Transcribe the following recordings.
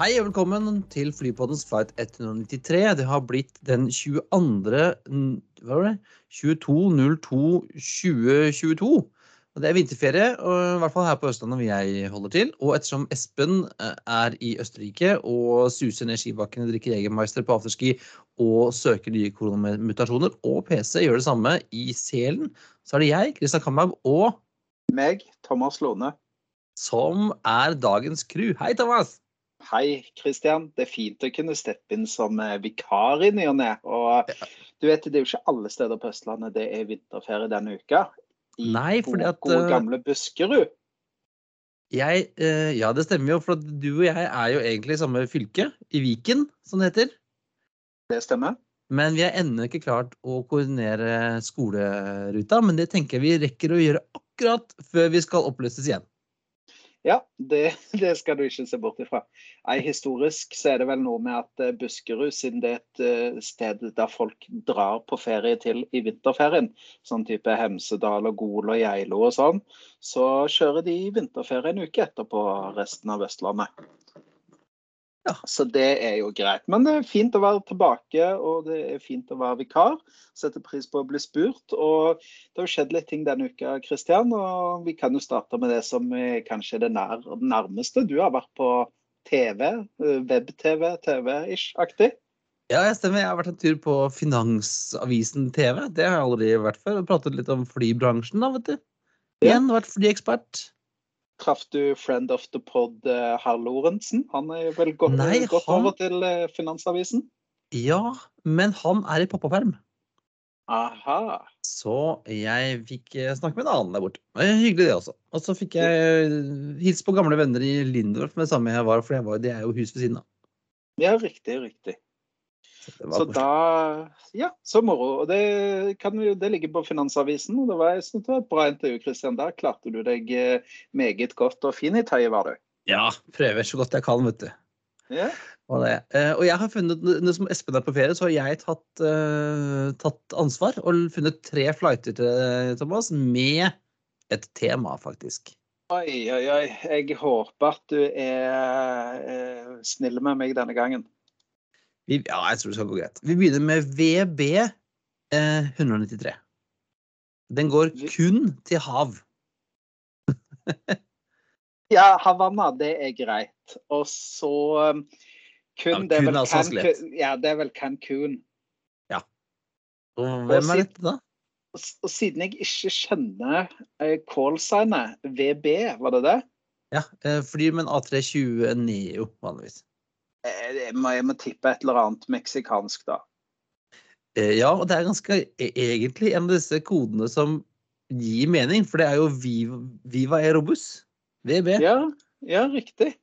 Hei og velkommen til Flypoddens flight 193. Det har blitt den 22. Hva var det? 22.02.2022. Og Det er vinterferie, og i hvert fall her på Østlandet hvor jeg holder til. Og ettersom Espen eh, er i Østerrike og suser ned skibakkene, drikker Jegermeister på afterski og søker nye koronamutasjoner, og PC gjør det samme i Selen, så er det jeg, Kristian Kamhaug, og Meg, Thomas Lone. som er dagens crew. Hei, Thomas! Hei, Kristian. Det er fint å kunne steppe inn som eh, vikar i ny og ne. Og du vet, det er jo ikke alle steder på Østlandet det er vinterferie denne uka. I Nei, fordi at, gode eh, gamle Buskerud. Jeg, eh, ja, det stemmer jo, for du og jeg er jo egentlig i samme fylke, i Viken, som det heter. Det stemmer. Men vi har ennå ikke klart å koordinere skoleruta. Men det tenker jeg vi rekker å gjøre akkurat før vi skal oppløses igjen. Ja, det, det skal du ikke se bort ifra. Nei, historisk så er det vel noe med at eh, Buskerud, siden det er et eh, sted der folk drar på ferie til i vinterferien, sånn type Hemsedal og Gol og Geilo og sånn, så kjører de vinterferie en uke etterpå resten av Østlandet. Ja. Så det er jo greit. Men det er fint å være tilbake, og det er fint å være vikar. Setter pris på å bli spurt. Og det har jo skjedd litt ting denne uka, Kristian. Og vi kan jo starte med det som er kanskje er det nær, nærmeste. Du har vært på TV, eh, web-TV, TV-ish-aktig. Ja, jeg stemmer. Jeg har vært en tur på Finansavisen TV. Det har jeg aldri vært før. Og pratet litt om flybransjen, da, vet du. Igjen vært flyekspert. Traff du friend of the pod eh, Herr Lorentzen? Han er vel gått, Nei, gått han- over til eh, Finansavisen? Ja, men han er i pappaperm. Aha. Så jeg fikk eh, snakke med en annen der borte. Hyggelig det også. Og så fikk jeg hilse på gamle venner i Lindorf med det samme jeg var, for jeg var, det er jo hus ved siden av. Ja, riktig, riktig. Så Så da Ja, så moro. Og det, kan jo- det ligger på Finansavisen. og det var, Jeg synes det var et bra intervju, Kristian. Der klarte du deg eh, meget godt og fin i tøyet, var du. Ja, prøver så godt jeg kan, vet du. Ja. Og, det. Eh, og jeg har funnet, nå som Espen er på ferie, så har jeg tatt, uh, tatt ansvar og funnet tre flighter til Thomas med et tema, faktisk. Oi, oi, oi. Jeg håper at du er uh, snill med meg denne gangen. Vi, ja, jeg tror det skal gå greit. Vi begynner med VB eh, 193. Den går kun til hav. Ja, Havanna, det er greit. Og så um, kun, Ja, det er kun altså. Cancun. Ja, det er vel Cancun. Og hvem er dette, da? Og, siden jeg ikke kjenner eh, callsignet VB, var det det? Ja, fordi med en A320 Neo, vanligvis. Eh, Jeg må, jeg må tippe et eller annet meksikansk, da. Eh, Ja, og det er ganske e- egentlig en av disse kodene som gir mening, for det er jo Viva, Viva Aerobus. VB. Ja, ja riktig.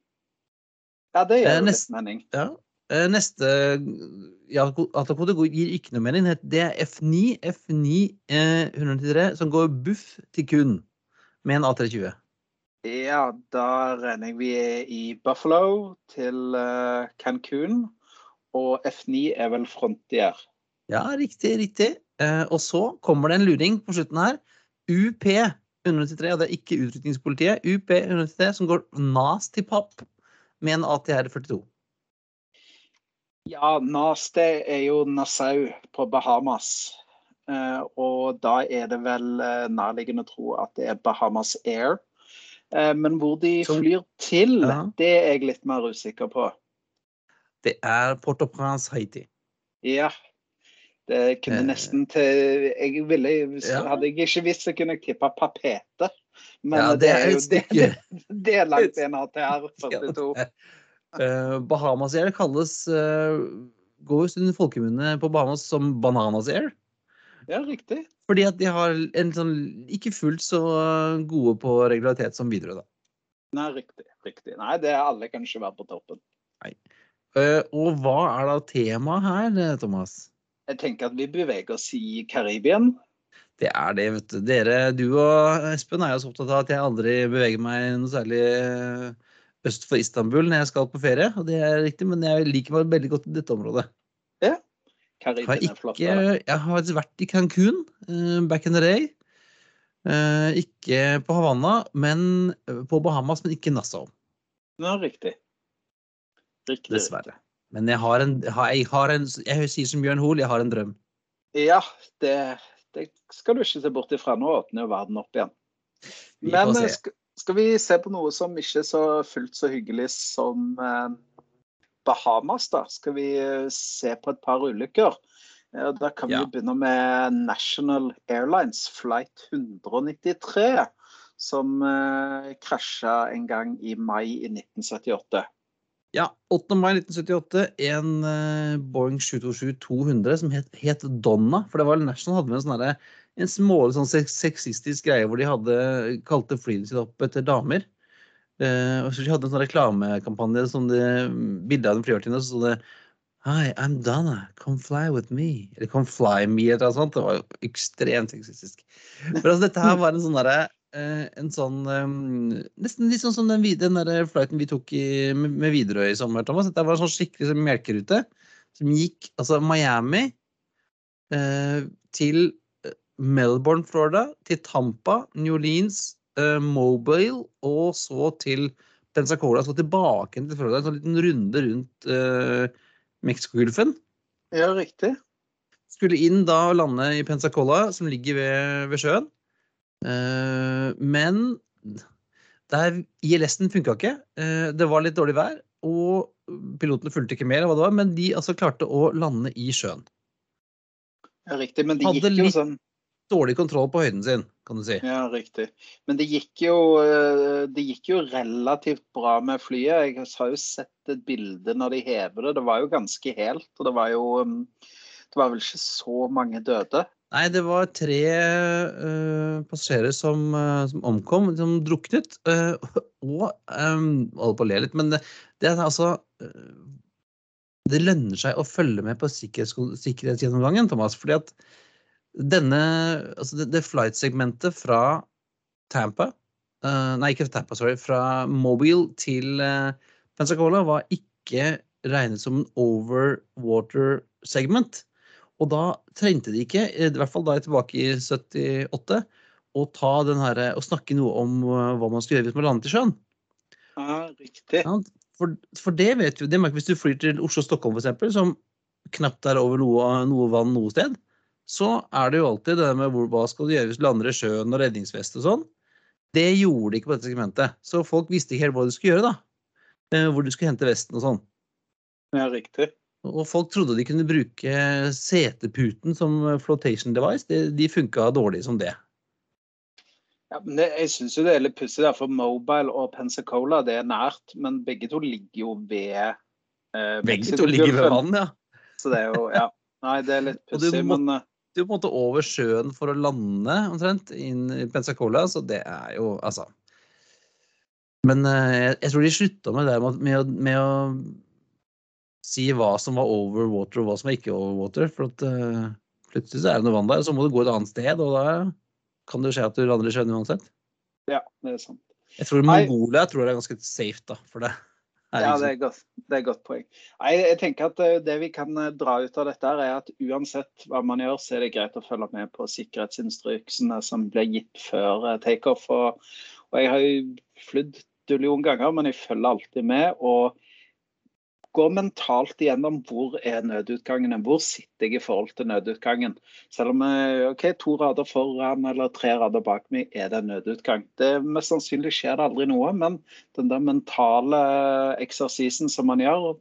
Ja, det Eh, gjør jo litt mening. Ja. Eh, Neste ja, Atakode gir ikke noe mening. Det er F9 F9 eh, 193 som går buff til kun med en A320. Ja, da regner jeg vi er i Buffalo til Cancún. Cancun. Og F9 er vel Frontier. Ja, riktig, riktig. Eh, og så kommer det en luring på slutten her. UP 193, og det er ikke utrykningspolitiet. UP 193 som går nas til papp med en ATR 42. Ja, NAS det er jo Nassau på Bahamas. Eh, og da er det vel eh, nærliggende å tro at det er Bahamas Air. Eh, men hvor de flyr til, Ja. det er jeg litt mer usikker på. Det er Port-au-Prince, Haiti. Ja. Det kunne Eh, nesten til jeg ville, ja. Hadde jeg ikke visst, så kunne jeg tippa Papete. Men Ja, det, er jo et det, det, det er langt en ATR 42. Eh, Bahamas Air kalles uh, Går jo under folkemunne på Bahamas som Bananas Air. Ja, riktig. Fordi at de har en sånn ikke fullt så eh, gode på regularitet som Widerøe, da. Nei, riktig. riktig. Nei, det er alle kan ikke være på toppen. Nei. og hva er da temaet her, eh, Thomas? Jeg tenker at vi beveger oss i Karibien. Det er det, vet du. Dere, du og Espen er jo så opptatt av at jeg aldri beveger meg noe særlig eh, øst for Istanbul når jeg skal på ferie. Og det er riktig, men jeg liker meg veldig godt i dette området. Har, Karibien flott. ikke, jeg har faktisk vært i Cancún uh, back in the day. Uh, ikke på Havanna, men eh, på Bahamas, men ikke Nassau. Ja, riktig. Riktig. Dessverre. Men jeg har en, jeg har en Jeg sier som Bjørn Hoel, jeg har en drøm. Ja, det, det skal du ikke se bort ifra. Nå åpner jo verden opp igjen. Men eh, skal, skal vi se på noe som ikke er så fullt så hyggelig som eh, Bahamas, da? Skal vi eh, se på et par ulykker? Eh, Da kan vi Ja. jo begynne med National Airlines flight 193, som eh, krasja en gang i mai i 1978. Ja, 8. mai 1978, en eh, Boeing 727-200 som het, het Donna. For det var National hadde med en sånn en smålig sånn sexistisk greie hvor de hadde kalte flyene sine opp etter damer. Så De hadde en sånn reklamekampanje som det bildet av den flyvertinna, så sto det Hi, I'm Donna. Come fly with me. Eller Come fly me, eller noe sånt. Det var jo ekstremt sexistisk. Men altså, dette her var en sånn derre eh, en sånn eh, Nesten litt sånn som den, den der flighten vi tok i, med, med Widerøe i sommer, Thomas. Dette var en sånn skikkelig sånn melkerute som gikk altså Miami eh, til eh, Melbourne, Florida, til Tampa, New Orleans, Mobile og så til Pensacola. Så tilbake til Florida. En sånn liten runde rundt uh, Mexicogolfen. Ja, riktig. Skulle inn da og lande i Pensacola, som ligger ved, ved sjøen. Uh, men der ILS-en funka ikke. Uh, det var litt dårlig vær, og pilotene fulgte ikke med, av hva det var, men de altså klarte å lande i sjøen. Ja, riktig. Men de gikk gikk jo sånn Dårlig kontroll på høyden sin, kan du si. Ja, riktig. Men det gikk jo, eh, det gikk jo relativt bra med flyet. Jeg har jo sett et bilde når de hever det. Det var jo ganske helt. Og det var jo mm, Det var vel ikke så mange døde. Nei, det var tre uh, passasjerer som, uh, som omkom, som druknet. Uh, og um, Holder på å le litt, men det, det er altså Det lønner seg å følge med på sikkerhets, sikkerhetsgjennomgangen, Thomas. fordi at denne Altså det, det flight-segmentet fra Tampa uh, Nei, ikke Tampa, sorry. Fra Mobile til uh, Pensacola var ikke regnet som en overwater segment. Og da trengte de ikke, i hvert fall da jeg er tilbake i 78, å ta den her, å snakke noe om hva man skal gjøre hvis man lander i sjøen. Ja, riktig. Ja, For, for det vet du, det merker hvis du flyr til Oslo-Stockholm f.eks., som knapt er over noe, noe vann noe sted, så er det jo alltid det med hvor, hva skal du gjøre hvis du lander i sjøen og redningsvest og sånn. Det gjorde de ikke på dette segmentet. Så folk visste ikke helt hva de skulle gjøre, da. Eh, Hvor du skulle hente vesten og sånn. Ja, riktig. Og folk trodde de kunne bruke seteputen som flotation device. De, de funka dårlig som det. Ja, men det, jeg syns jo det er litt pussig, for Mobile og Pensacola det er nært, men begge to ligger jo ved eh, Begge to ligger ved vann, ja. Så det er jo Ja. Nei, det er litt pussig, men er på en måte over sjøen for å lande omtrent inn i Pensacola, så det er jo altså Men eh, jeg, jeg tror de slutta med det med, med, med å si hva som var over water og hva som var ikke over water. For at uh, plutselig så er det noe vann der, så må du gå et annet sted, og da kan det jo skje at du lander i sjøen uansett. ja, det er sant. Jeg tror Mongolia jeg tror det er ganske safe, da, for det. Er Ja, liksom- det er godt, det er et godt poeng. Nei, jeg tenker at eh, Det vi kan eh, dra ut av dette, er at uansett hva man gjør, så er det greit å følge med på sikkerhetsinstruksene som ble gitt før eh, takeoff. Og, og jeg har jo flydd dullion ganger, men jeg følger alltid med. og går mentalt igjennom hvor er nødutgangene, hvor sitter jeg i forhold til nødutgangen. Selv om eh, ok, to rader foran eller tre rader bak meg er det en nødutgang. Det Mest sannsynlig skjer det aldri noe, men den der mentale eksersisen som man gjør,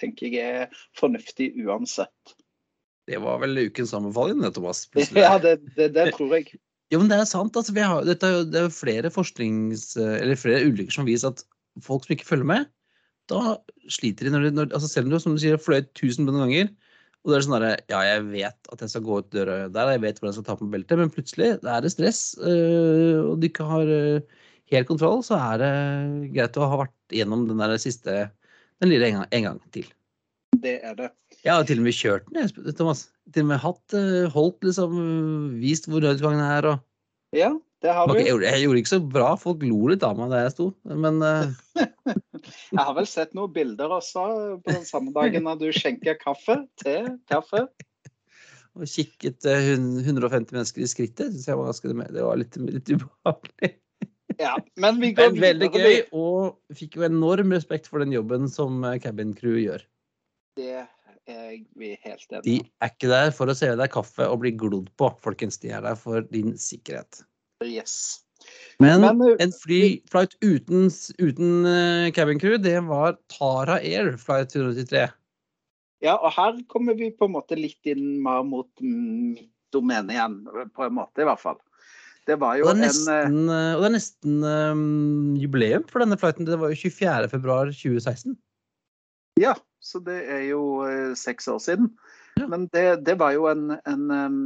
tenker jeg er fornuftig uansett. Det var vel ukens anbefaling, Thomas. plutselig. Ja, det, det, det tror jeg. Jo, men det er sant. Altså, vi har, dette det er flere. Eller flere ulykker som viser at folk som ikke følger med, da sliter de når de når, altså Selv om du som du sier, fløyet 1000 ganger, og det er sånn derre Ja, jeg vet at jeg skal gå ut døra der, jeg vet hvordan jeg skal ta på meg beltet, men plutselig det er det stress, øh, og du ikke har øh, helt kontroll, så er det greit å ha vært gjennom den der siste Den lille en gang, en gang til. Det er det. Jeg har til og med kjørt den, jeg, Thomas. Til og med hatt, øh, holdt liksom, øh, vist hvor nødutgangen er. og Ja, det har du. Okay, Jeg gjorde, jeg gjorde ikke så bra, folk lo litt av meg der jeg sto. Men uh... Jeg har vel sett noen bilder også på den samme dagen når du skjenker kaffe. Te, kaffe. og kikket eh, 150 mennesker i skrittet, synes jeg var ganske Det var litt, litt ubehagelig. Ja, men vi går Men veldig gøy, og fikk jo enorm respekt for den jobben som eh, cabin crew gjør. Det er vi helt De i. De er ikke der for å se deg kaffe og bli glodd på, folkens. De er der for din sikkerhet. Yes. Men, Men, eh, en fly, flight uten, uten eh, cabin crew, det var Tara Air flight 183. Ja, og her kommer vi på en måte litt inn mer mot mitt domene igjen, på en måte i hvert fall. Det var jo Og det er en eh, nesten, og det er nesten um, jubileum for denne flighten. Det var jo 24. februar 2016. Ja, så det er jo seks år siden. Ja. Men det, det var jo en, en, em,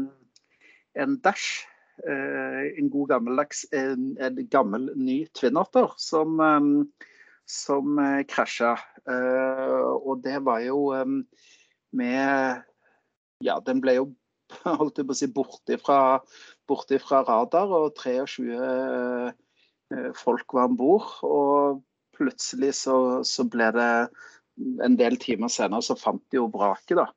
en Dash. Eh, en god gammeldags en, en gammel, ny Twin Otter som, som eh, krasja. Eh, og det var jo med Ja, den ble jo holdt jeg på å si, borte fra, borte fra radar, og 23 eh, folk var om bord. Og plutselig så, så ble det en del timer senere så fant de jo vraket, da.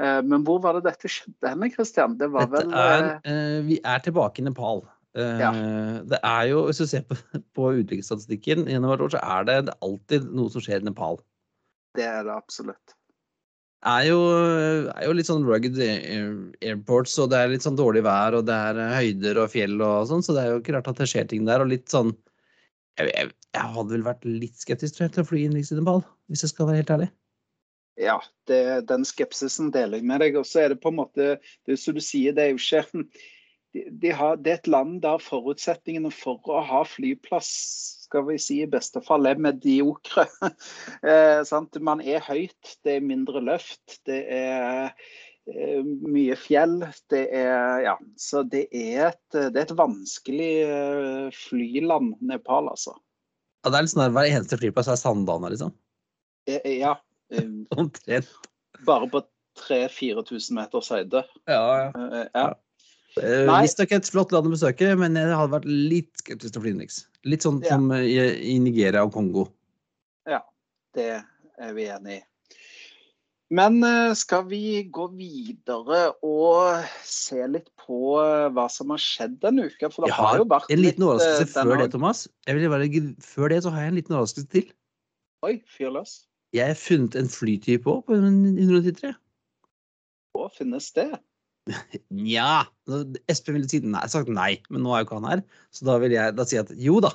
Eh, Men hvor var det dette skjedde henne, Christian? Det var Dette vel er, eh, eh, vi er tilbake i Nepal. Ja. Det er jo, Hvis du ser på, på utenriksstatistikken gjennom hvert år, så er det, det er alltid noe som skjer i Nepal. Det er det absolutt. er jo, er jo litt sånn rugged airports, og det er litt sånn dårlig vær, og det er høyder og fjell og sånn, så det er jo ikke rart at det skjer ting der. Og litt sånn Jeg, jeg, jeg hadde vel vært litt skeptisk tror jeg, til å fly innenriks i Nepal, hvis jeg skal være helt ærlig. Ja, det, den skepsisen deler jeg med deg. Og så er det på en måte det som du sier, det er jo ikke de, de har, Det er et land der forutsetningene for å ha flyplass skal vi si i beste fall er mediokre. Eh, sant? Man er høyt, det er mindre løft, det er eh, mye fjell. Det er Ja, så det er et, det er et vanskelig eh, flyland, Nepal, altså. Ja, det er litt sånn at Hver eneste flyplass er Sandane, liksom. Eh, Ja. Eh, Omtrent. Bare på 3000-4000 meters høyde. Ja, ja. Eh, Ja. Eh, Visstnok et flott land å besøke, men jeg hadde vært litt skeptisk til å fly innenriks. Litt sånn Ja. som i, i Nigeria og Kongo. Ja, Det er vi enig i. Men skal vi gå videre og se litt på hva som har skjedd denne uka? For det Jeg har jo vært en liten litt, overraskelse før det. Thomas. Vil før det så har jeg en liten overraskelse til. Oi, fyr løs. Jeg har funnet en flytype òg på en 193. Hvor finnes det? Nja Espen ville siden nei, sagt nei, men nå er jo ikke han her. Så da vil jeg da si at jo da.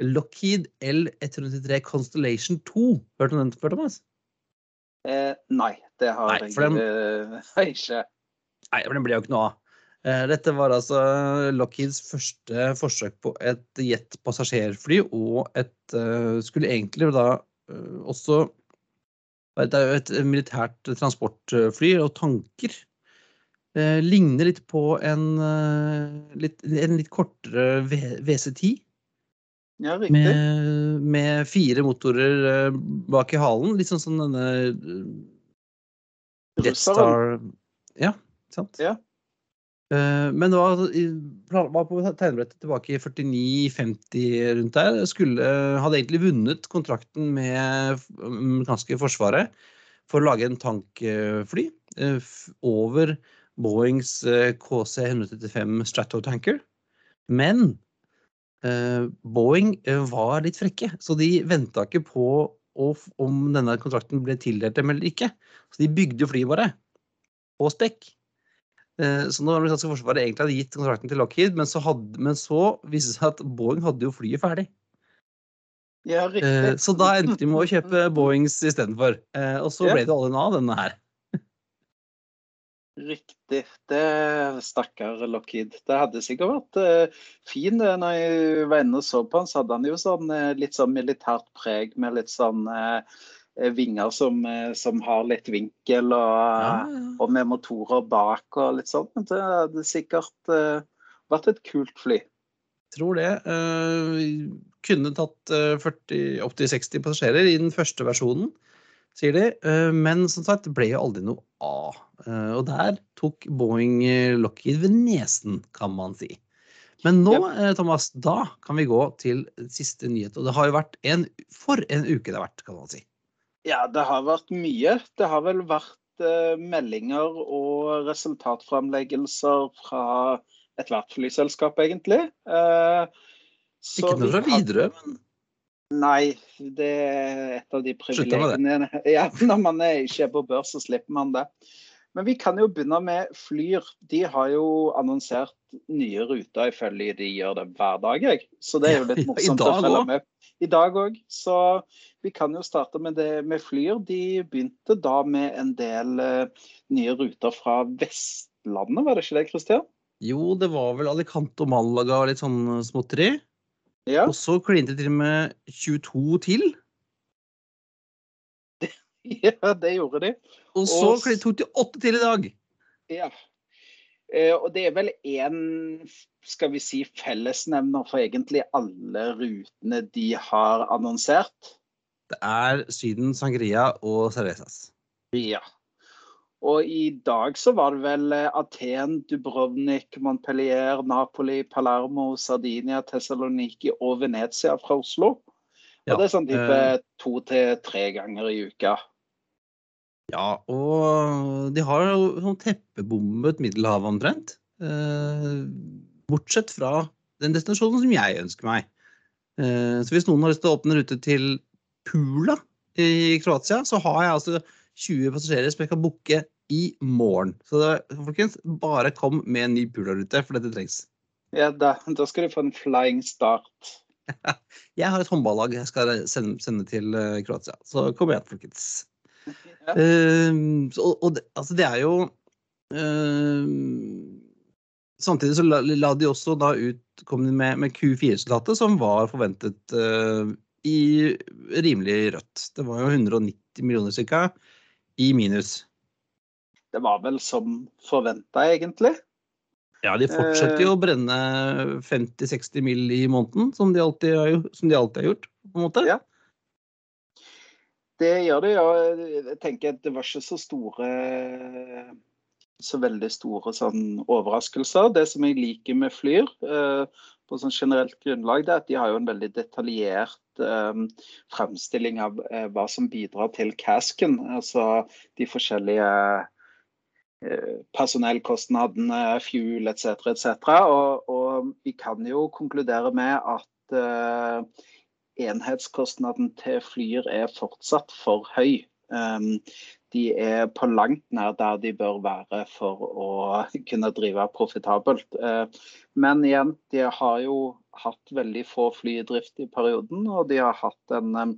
Lockheed L193 Constellation 2. Hørte du den før, Thomas? Eh, nei, det har Nei, jeg den- eh, ikke. Nei, for den ble jo ikke noe av. Eh, Dette var altså Lockheeds første forsøk på et jetpassasjerfly, og et eh, skulle egentlig da eh, også Det er jo et militært transportfly og tanker. Eh, ligner litt på en, eh, litt, en litt kortere V- WC10 Ja, riktig. med, med fire motorer eh, bak i halen. Litt sånn som denne Death Star Ja, sant? Ja. Eh, Men var, altså var på tegnebrettet tilbake i 49-50 rundt der. Skulle, hadde egentlig vunnet kontrakten med amerikanske forsvaret for å lage en tankfly eh, over Boeings eh, KC-135 Stratotanker. Men Boeing var litt frekke, så de venta ikke på om denne kontrakten ble tildelt dem eller ikke. Så de bygde flyet bare på spekk. Eh, Så når det amerikanske forsvaret egentlig hadde gitt kontrakten til Lockheed, men så, hadde, men så viste det seg at Boeing hadde jo flyet ferdig. Ja, Eh, riktig. Så da endte de med å kjøpe Boeings istedenfor. Eh, Og så ble det noe av denne her. Riktig. Det stakkar Lockheed. Det hadde sikkert vært uh, fin. Når jeg var inne og så på han, så hadde han jo sånn eh, litt sånn militært preg med litt sånn eh, vinger som, eh, som har litt vinkel, og, Ja, ja. og med motorer bak og litt sånn. Det hadde sikkert uh, vært et kult fly. Tror det. Uh, kunne tatt uh, 40 opp til 60 passasjerer i den første versjonen, sier de. Uh, men som sagt, ble jo aldri noe av. Eh, og der tok Boeing eh, Lockheed ved nesen, kan man si. Men nå, eh, Thomas, da kan vi gå til siste nyhet. Og det har jo vært en For en uke det har vært, kan man si. Ja, det har vært mye. Det har vel vært eh, meldinger og resultatframleggelser fra ethvert flyselskap, egentlig. Eh, Ikke noe fra Widerøe, men Nei, det er et av de privilegiene. Ja, når man er ikke er på børs, så slipper man det. Men vi kan jo begynne med Flyr. De har jo annonsert nye ruter. ifølge de gjør det hver dag, jeg. Så det er jo litt morsomt å følge med. I dag òg. Så vi kan jo starte med det med Flyr. De begynte da med en del uh, nye ruter fra Vestlandet, var det ikke det, Christian? jo, det var vel Alicante og Malaga og litt sånn småtteri. Ja. Og så klinte de til med 22 til. ja, det gjorde de. Og så Og- tok de åtte til i dag. Ja. Eh, og det er vel én, skal vi si, fellesnevner for egentlig alle rutene de har annonsert. Det er Syden, Sangria og Cervezas. Ja. Og i dag så var det vel eh, Aten, Dubrovnik, Montpellier, Napoli, Palermo, Sardinia, Thessaloniki og Venezia fra Oslo. Ja, og det er sånn type eh, to til tre ganger i uka. Ja, og de har jo sånn teppebommet Middelhavet omtrent. Eh, bortsett fra den destinasjonen som jeg ønsker meg. Eh, så hvis noen har lyst til å åpne rute til Pula i Kroatia, så har jeg altså 20 passasjerer som jeg kan booke i morgen. Så det, folkens, bare kom med en ny Pula-rute, for dette trengs. Ja, da, da skal du få en flying start. Jeg har et håndballag jeg skal sende, sende til eh, Kroatia, så kom igjen, folkens. Ja. Eh, og, og det, altså det er jo uh, Samtidig så la, la de også da ut kom de med, med Q4-resultatet, som var forventet uh, i rimelig rødt. Det var jo 190 millioner ca. i minus. Det var vel som forventa, egentlig. Ja, de fortsetter jo å brenne 50-60 mill. i måneden, som de alltid har, som de alltid har gjort. på en måte. Ja. Det gjør det, ja. Jeg tenker at det var ikke så store så veldig store sånn overraskelser. Det som jeg liker med Flyr, eh, på sånn generelt grunnlag, det er at de har jo en veldig detaljert eh, fremstilling av eh, hva som bidrar til casken. Altså de forskjellige personellkostnadene, fuel etc. etc. Og, og vi kan jo konkludere med at enhetskostnaden til Flyr er fortsatt for høy. Um, de er på langt nær der de bør være for å kunne drive profitabelt. Uh, men igjen, de har jo hatt veldig få fly i drift i perioden, og de har hatt en, um,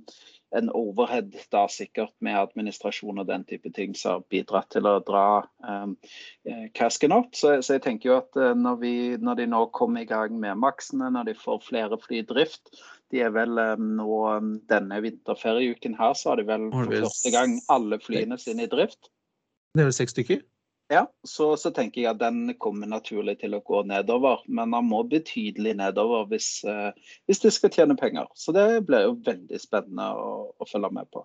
en overhead da sikkert med administrasjon og den type ting som har bidratt til å dra um, casken opp. Så, så jeg tenker jo at eh, når, vi, når de nå kommer i gang med maksene, når de får flere fly i drift, de er vel eh, nå um, denne vinterferieuken her, så har de vel for første gang alle flyene sine i drift. Det er vel seks stykker? Ja, så, så tenker jeg at den kommer naturlig til å gå nedover, men den må betydelig nedover hvis, eh, hvis de skal tjene penger. Så det blir jo veldig spennende å, å følge med på.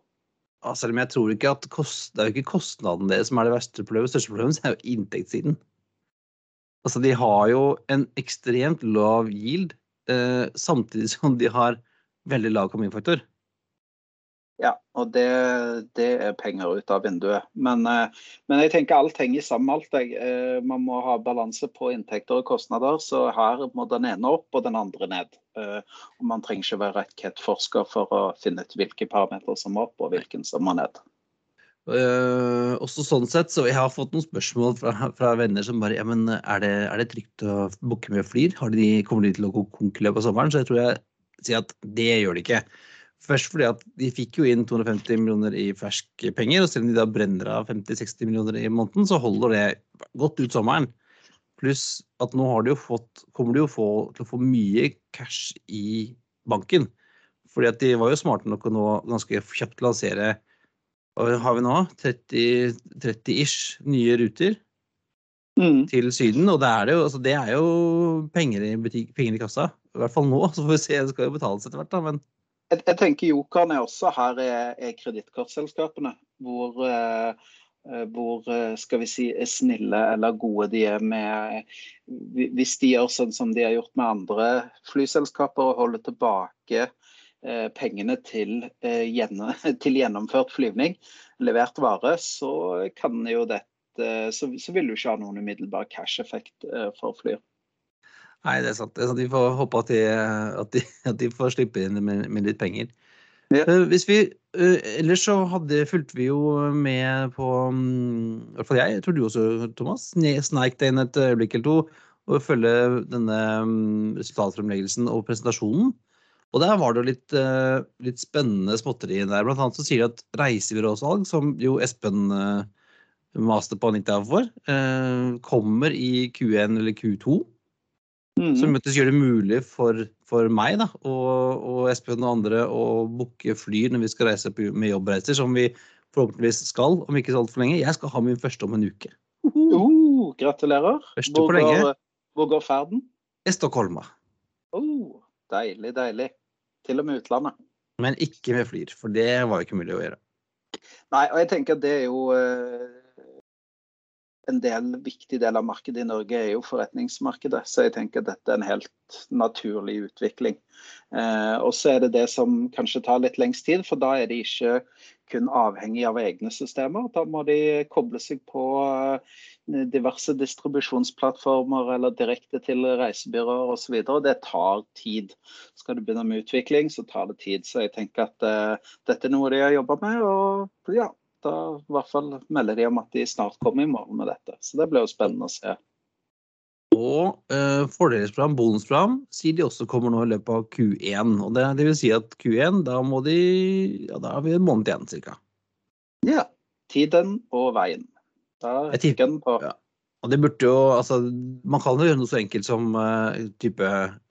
Ja, selv om jeg tror ikke at kost, Det er jo ikke kostnaden deres som er det verste problemet. Største problemet er jo inntektssiden. Altså, de har jo en ekstremt lav yield, samtidig som de har veldig lav kaminfaktor. Ja, og det, det er penger ut av vinduet. Men, eh, men jeg tenker alt henger sammen med alt. Eh, Man må ha balanse på inntekter og kostnader, så her må den ene opp og den andre ned. Eh, Og man trenger ikke være rakettforsker for å finne ut hvilke parametere som må opp og hvilken som må ned. Eh, også sånn sett, så Jeg har fått noen spørsmål fra, fra venner som bare ja, men er det, er det trygt å booke med Flyr? De, kommer de til å gå konk av sommeren? Så jeg tror jeg sier at det gjør de ikke. Først fordi at de fikk jo inn 250 millioner i ferske penger, og selv om de da brenner av 50-60 millioner i måneden, så holder det godt ut sommeren. Pluss at nå har de jo fått, kommer de jo få, til å få mye cash i banken. Fordi at de var jo smarte nok å nå ganske kjapt lansere hva har vi nå? 30 30-ish nye ruter Mm. til Syden. Og det er, det jo, altså det er jo penger i, butikk, penger i kassa. I hvert fall nå. Så får vi se, det skal jo betales etter hvert, da. Men Jeg, jeg tenker jokerne også her er, er kredittkortselskapene. Hvor, eh, hvor eh, skal vi si er snille eller gode de er med Hvis de gjør sånn som de har gjort med andre flyselskaper og holder tilbake pengene til, eh, til gjennomført flyvning, levert vare, så kan jo dette så, så vil du ikke ha noen umiddelbar cash-effekt eh, for Flyr. Nei, det er sant. Det er sant. Vi får håpe at de, at de, at de får slippe inn med, med litt penger. Ja. Eh, Hvis vi, eh, ellers så hadde, fulgte vi jo med på mm, I hvert fall jeg, jeg tror du også, Thomas, sne- sneik deg inn et øyeblikk eller to og følge denne mm, resultatfremleggelsen og presentasjonen. Og der var det jo litt, eh, litt spennende småtteri der. Blant annet så sier de at reisebyråsalg, som jo Espen eh, maste på Anita for, eh, kommer i Q1 eller Q2. Mm. Som faktisk gjør det mulig for, for meg da, og, og Espen og andre å booke fly når vi skal reise på, med jobbreiser, som vi forhåpentligvis skal om ikke så altfor lenge. Jeg skal ha min første om en uke. Uh gratulerer. Første Hvor på lenge. går, hvor går ferden? Oh, deilig, deilig. Til og med utlandet. Men ikke med flyr, for det var jo ikke mulig å gjøre. Nei, og jeg tenker at det er jo eh, en del, viktig del av markedet i Norge er jo forretningsmarkedet. Så jeg tenker at dette er en helt naturlig utvikling. Eh, og så er det det som kanskje tar litt lengst tid, for da er de ikke kun avhengig av egne systemer. Da må de koble seg på diverse distribusjonsplattformer eller direkte til reisebyråer osv. Det tar tid. Skal du begynne med utvikling, så tar det tid. Så jeg tenker at uh, dette er noe de har jobba med. og ja, da i hvert fall melder de om at de snart kommer i morgen med dette. Så det blir jo spennende å se. Og eh, fordelsprogram, bonusprogram, sier de også kommer nå i løpet av Q1. Og det, det vil si at Q1, da må de Ja, da har vi en måned igjen, cirka. Ja. Tiden og veien. Jeg tipper- den på. ja. Og det burde jo Altså, man kan jo gjøre noe så enkelt som uh, type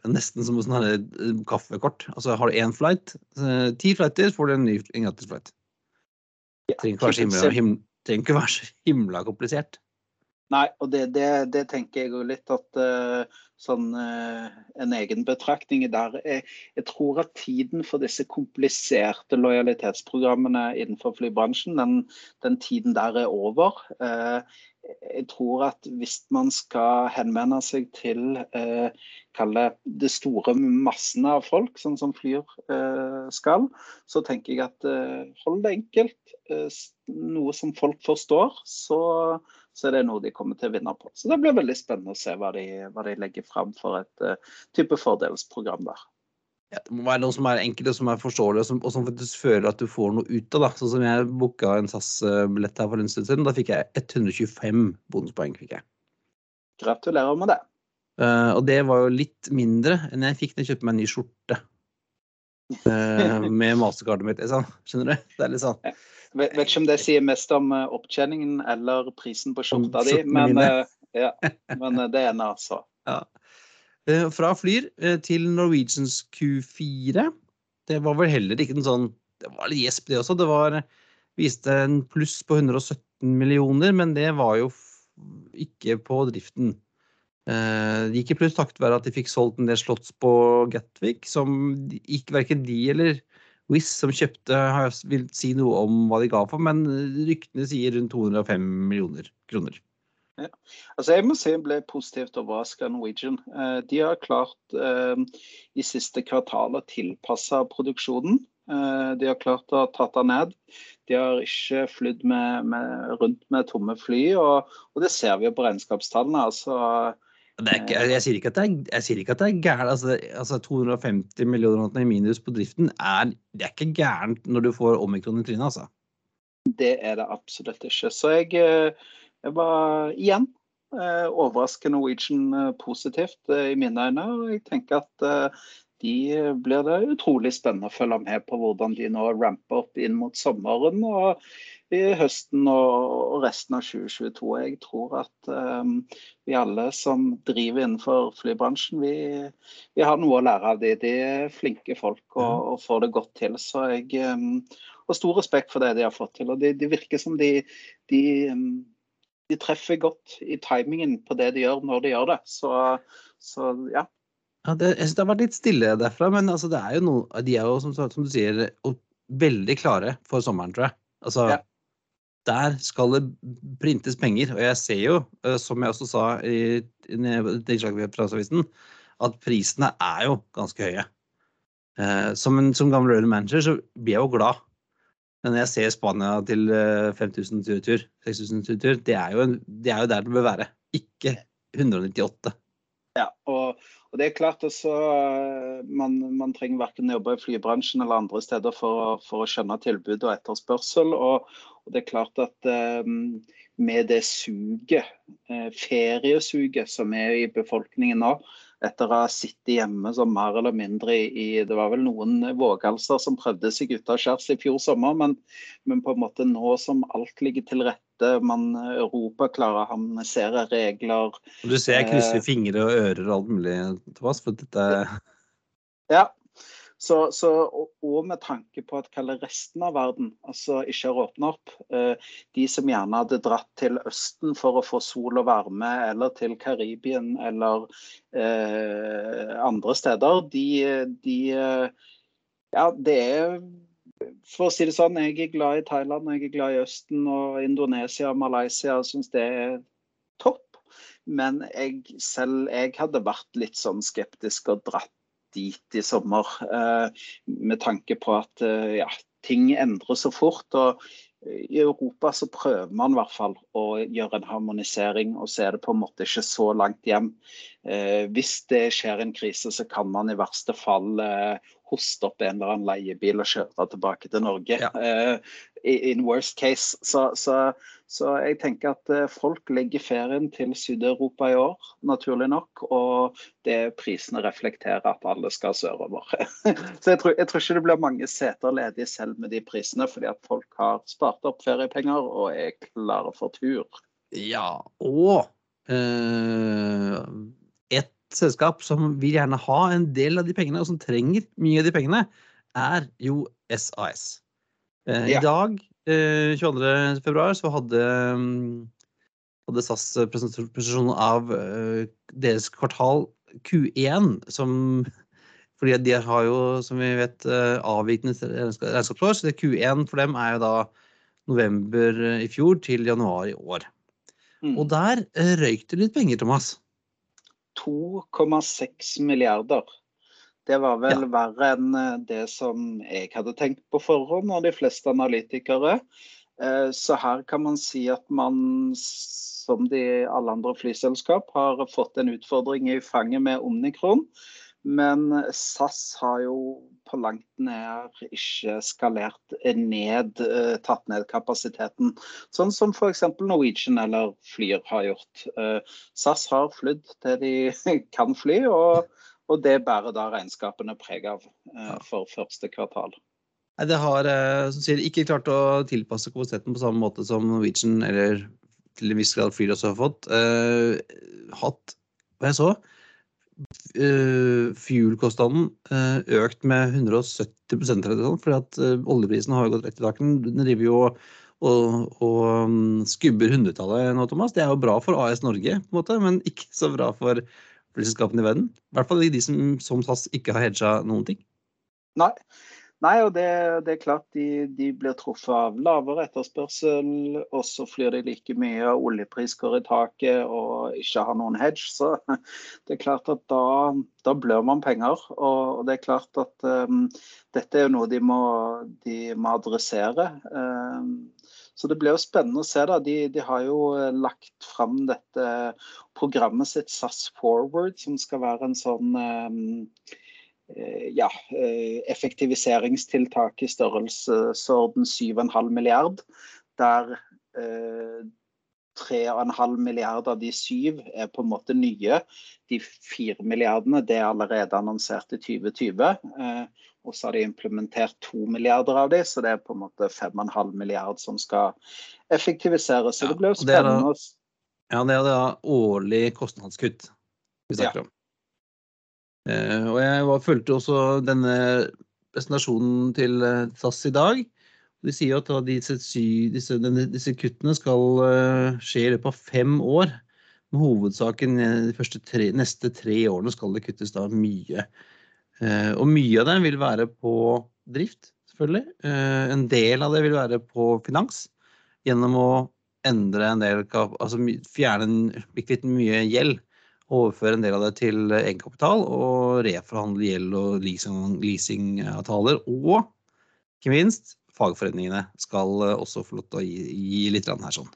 Nesten som sånn eh, kaffekort. Altså har du én flight, uh, ti flighter, får du en ny en gratis flight. Trenger ikke være så himla, him, trenger ikke være så himla komplisert. Nei, og det, det, det tenker jeg jo litt at uh, sånn uh, en egen betraktning der jeg, jeg tror at tiden for disse kompliserte lojalitetsprogrammene innenfor flybransjen, den, den tiden der er over. Uh, jeg tror at hvis man skal henvende seg til eh, kalle det store massene av folk, sånn som flyr eh, skal, så tenker jeg at eh, hold det enkelt. Eh, noe som folk forstår, så, så er det noe de kommer til å vinne på. Så det blir veldig spennende å se hva de, hva de legger fram for et uh, type fordelsprogram der. Ja, det må være noe som er enkelt og som er forståelig, og som, og som faktisk føler at du får noe ut av. det. Sånn som jeg booka en SAS-billett her for en stund siden. Da fikk jeg 125 bonuspoeng. fikk jeg. Gratulerer med det. Uh, og det var jo litt mindre enn jeg fikk da jeg kjøpte meg en ny skjorte. Eh, med mastercardet mitt. Liksom. Skjønner du? Det er litt sånn. Vet, vet ikke om det sier mest om eh, opptjeningen eller prisen på skjorta di, men, eh, ja, men det ene, altså. Ja. Fra Flyr til Norwegians Q4. Det var vel heller ikke en sånn Det var litt gjesp, det også. Det var, viste en pluss på 117 millioner, men det var jo ikke på driften. Eh, Det gikk i pluss takket være at de fikk solgt en del slotts på Gatwick, som ikke verken de eller Wizz som kjøpte, vil si noe om hva de ga for, men ryktene sier rundt 205 millioner kroner. Altså jeg må si jeg ble positivt overrasket av Norwegian. Eh, De har klart eh, i siste kvartal å tilpasse produksjonen. De har klart å ta den ned. De har ikke flydd rundt med tomme fly, og, og det ser vi jo på regnskapstallene. altså ikke, jeg, sier ikke at det er, jeg ikke at det er gærent. Altså, altså 250 millioner i minus på driften er, det er ikke gærent når du får omikron i trynet, altså. Det er det absolutt ikke. Så jeg, eh, jeg var igjen eh, overrasker Norwegian eh, positivt eh, i mine øyne. Og jeg tenker at eh, de blir det utrolig spennende å følge med på hvordan de nå ramper opp inn mot sommeren og i høsten og resten av 2022. Jeg tror at um, vi alle som driver innenfor flybransjen, vi, vi har noe å lære av de. De er flinke folk og, og får det godt til. Så jeg um, har stor respekt for det de har fått til. Og det de virker som de, de, um, de treffer godt i timingen på det de gjør, når de gjør det. Så, så ja. Ja, det, jeg synes det har vært litt stille derfra, men altså, det er jo noe, de er jo som, som du sier veldig klare for sommeren, tror jeg. Altså, Ja. Der skal det printes penger, og jeg ser jo, eh, som jeg også sa i, i innslaget fra Finansavisen, at prisene er jo ganske høye. Eh, som, en, som gammel Royal Manager så blir jeg jo glad. Men når jeg ser Spania til eh, 5000 tur-tur, 6000 tur-tur, det, det er jo der det bør være. Ikke 198. ja og, og det er klart også, man, man trenger verken jobbe i flybransjen eller andre steder for, for å skjønne tilbud og etterspørsel. Og, og det er klart at eh, med det suget, feriesuget som er i befolkningen nå, etter å ha sittet hjemme som mer eller mindre i Det var vel noen vågalser som prøvde seg ute av skjærs i fjor sommer, men, men, på en måte nå som alt ligger til rette, man Europa klarer å harmonisere regler. Du ser jeg krysser eh, fingre og ører og alt mulig, Thomas, for dette Ja, så, så, og med tanke på at resten av verden altså ikke har åpna opp. Eh, de som gjerne hadde dratt til Østen for å få sol og varme, eller til Karibien eller eh, andre steder, de, de eh, Ja, det er for å si det sånn, jeg er glad i Thailand, jeg er glad i Østen og Indonesia og Malaysia. Jeg Syns det er topp. Men jeg selv jeg hadde vært litt sånn skeptisk og dratt dit i sommer. Eh, med tanke på at eh, ja, ting endrer så fort. og i Europa så prøver man i hvert fall å gjøre en harmonisering, og så er det på en måte ikke så langt hjem. Eh, hvis det skjer en krise, så kan man i verste fall eh, hoste opp en eller annen leiebil og kjøre tilbake til Norge. Ja. Eh, in worst case. Så, så, så, jeg tenker at eh, folk legger ferien til Syd-Europa i år, naturlig nok. Og det prisene reflekterer at alle skal sørover. så jeg tror, jeg tror, ikke det blir mange seter ledige selv med de prisene, fordi at folk har spart opp feriepenger og er klare for tur. Ja, og øh, et selskap som vil gjerne ha en del av de pengene, og som trenger mye av de pengene, er jo SAS. Eh, ja. I dag, eh, 22.2, så hadde, hadde SAS presentasjon av eh, deres kvartal Q1, som fordi de har jo, som vi vet, eh, avvikende regnskapsår. Så det Q1 for dem er jo da november i fjor til januar i år. Mm. Og der eh, røyk det litt penger, Thomas. 2,6 milliarder. Det var vel ja. verre enn eh, det som jeg hadde tenkt på forhånd, og de fleste analytikere. Eh, så her kan man si at man, som de alle andre flyselskap, har fått en utfordring i fanget med Omnikron. Men SAS har jo på langt nær ikke skalert ned, eh, tatt ned kapasiteten. Sånn som f.eks. Norwegian eller Flyr har gjort. Eh, SAS har flydd til de kan fly, og, og det bærer da regnskapene preg av eh, for første kvartal. Nei, Det har som sier, ikke klart å tilpasse kapasiteten på samme måte som Norwegian eller til en viss grad Flyr også har fått. Hatt, hva jeg så, uh, fuel-kostnaden uh, økt med 170 eller sånn, fordi at uh, oljeprisen har gått rett i taket. Den driver jo og, og, um, skubber hundretallet nå, Thomas. Det er jo bra for AS Norge, på en måte, men ikke så bra for flyselskapene i verden. I hvert fall de som som SAS ikke har hedga noen ting. Nei, Nei, og det, det, er klart de, de, blir truffet av lavere etterspørsel, og så flyr de like mye, oljepris går i taket og ikke har noen hedge. Så det er klart at da, da blør man penger. Og det er klart at um, dette er noe de må, de må adressere. Um, så det blir jo spennende å se. da. De, de, har jo lagt fram dette programmet sitt SAS Forward, som skal være en sånn um, Eh, ja, eh, effektiviseringstiltak i størrelsesorden 7,5 milliard, der 3,5 eh, milliarder av de syv er på en måte nye. De fire milliardene det er allerede annonsert i 2020. Og så har de implementert to milliarder av de, så det er på en måte 5,5 milliard som skal effektiviseres. Så det blir spennende. Ja, det er da årlig kostnadskutt vi snakker om. Eh, og jeg var, fulgte også denne presentasjonen til eh, SAS i dag. De sier at disse, disse, disse kuttene skal eh, skje i løpet av fem år. Med hovedsaken de tre, neste tre årene skal det kuttes da mye. Og mye av det vil være på drift, selvfølgelig. En del av det vil være på finans. Gjennom å endre en del Altså fjerne litt mye gjeld overføre en del av det til egenkapital og reforhandle gjeld og leasingavtaler. Og ikke minst, fagforeningene skal også få lov til å gi, gi litt her sånn.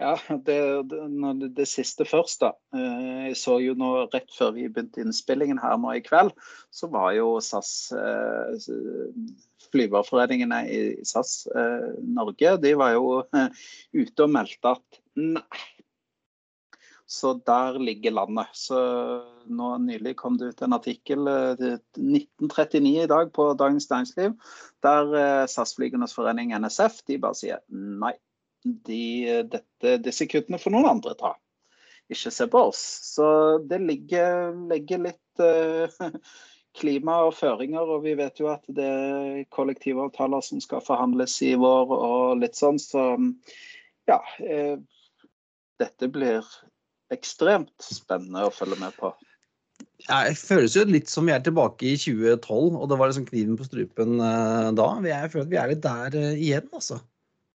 Ja, det, det, det, siste først, da. Eh, jeg så jo nå rett før vi begynte innspillingen her nå i kveld, så var jo SAS eh, Flyverforeningene i SAS eh, Norge de var jo ute og meldte at nei. Så der ligger landet. Så nå Nylig kom det ut en artikkel 1939 i dag på Dagens Næringsliv, der SAS-flygernes forening NSF de bare sier nei de, dette, disse kuttene får noen andre ta. Ikke se på oss. Så det ligger, ligger litt klima og føringer, og vi vet jo at det er kollektivavtaler som skal forhandles i vår og litt sånn, så ja. Dette blir ekstremt spennende å følge med på. Ja, det føles jo litt som vi er tilbake i 2012, og det var liksom kniven på strupen uh, da. Jeg føler at vi er litt der igjen, altså.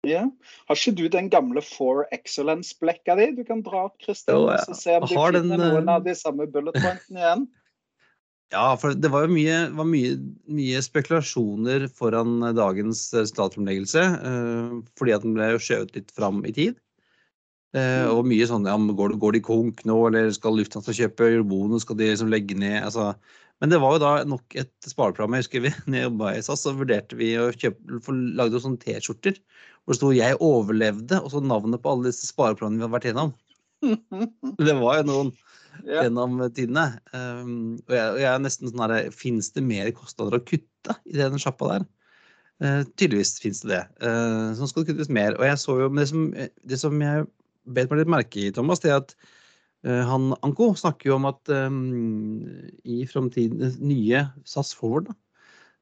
Ja. Har ikke du den gamle For Excellence-blekka di du kan dra opp, Kristin? og ja. Se om du finner den, noen av de samme bullet pointene igjen. Ja, for det var jo mye, var mye, mye spekulasjoner foran dagens statsfremleggelse. Uh, fordi at den ble skjøvet litt fram i tid. Eh, og mye sånn ja, går, går de konk nå, eller skal Lufthansa kjøpe bonus, skal de liksom legge ned? altså men det var jo da nok et spareprogram. Jeg husker vi når jeg jobba i SAS, så vurderte vi å kjøpe, lagde sånne T-skjorter hvor det sto 'Jeg overlevde', og så navnet på alle disse spareprogrammene vi har vært gjennom. Det var jo noen ja. gjennom tidene. Um, og jeg, jeg, er nesten sånn herre Fins det mer kostnader å kutte i den sjappa der? Uh, tydeligvis fins det det. Uh, så skal det kuttes mer. Og jeg så jo det som, det som jeg bet meg litt merke i, Thomas, det at uh, han Anko snakker jo om at um, i framtidens nye SAS Forward da,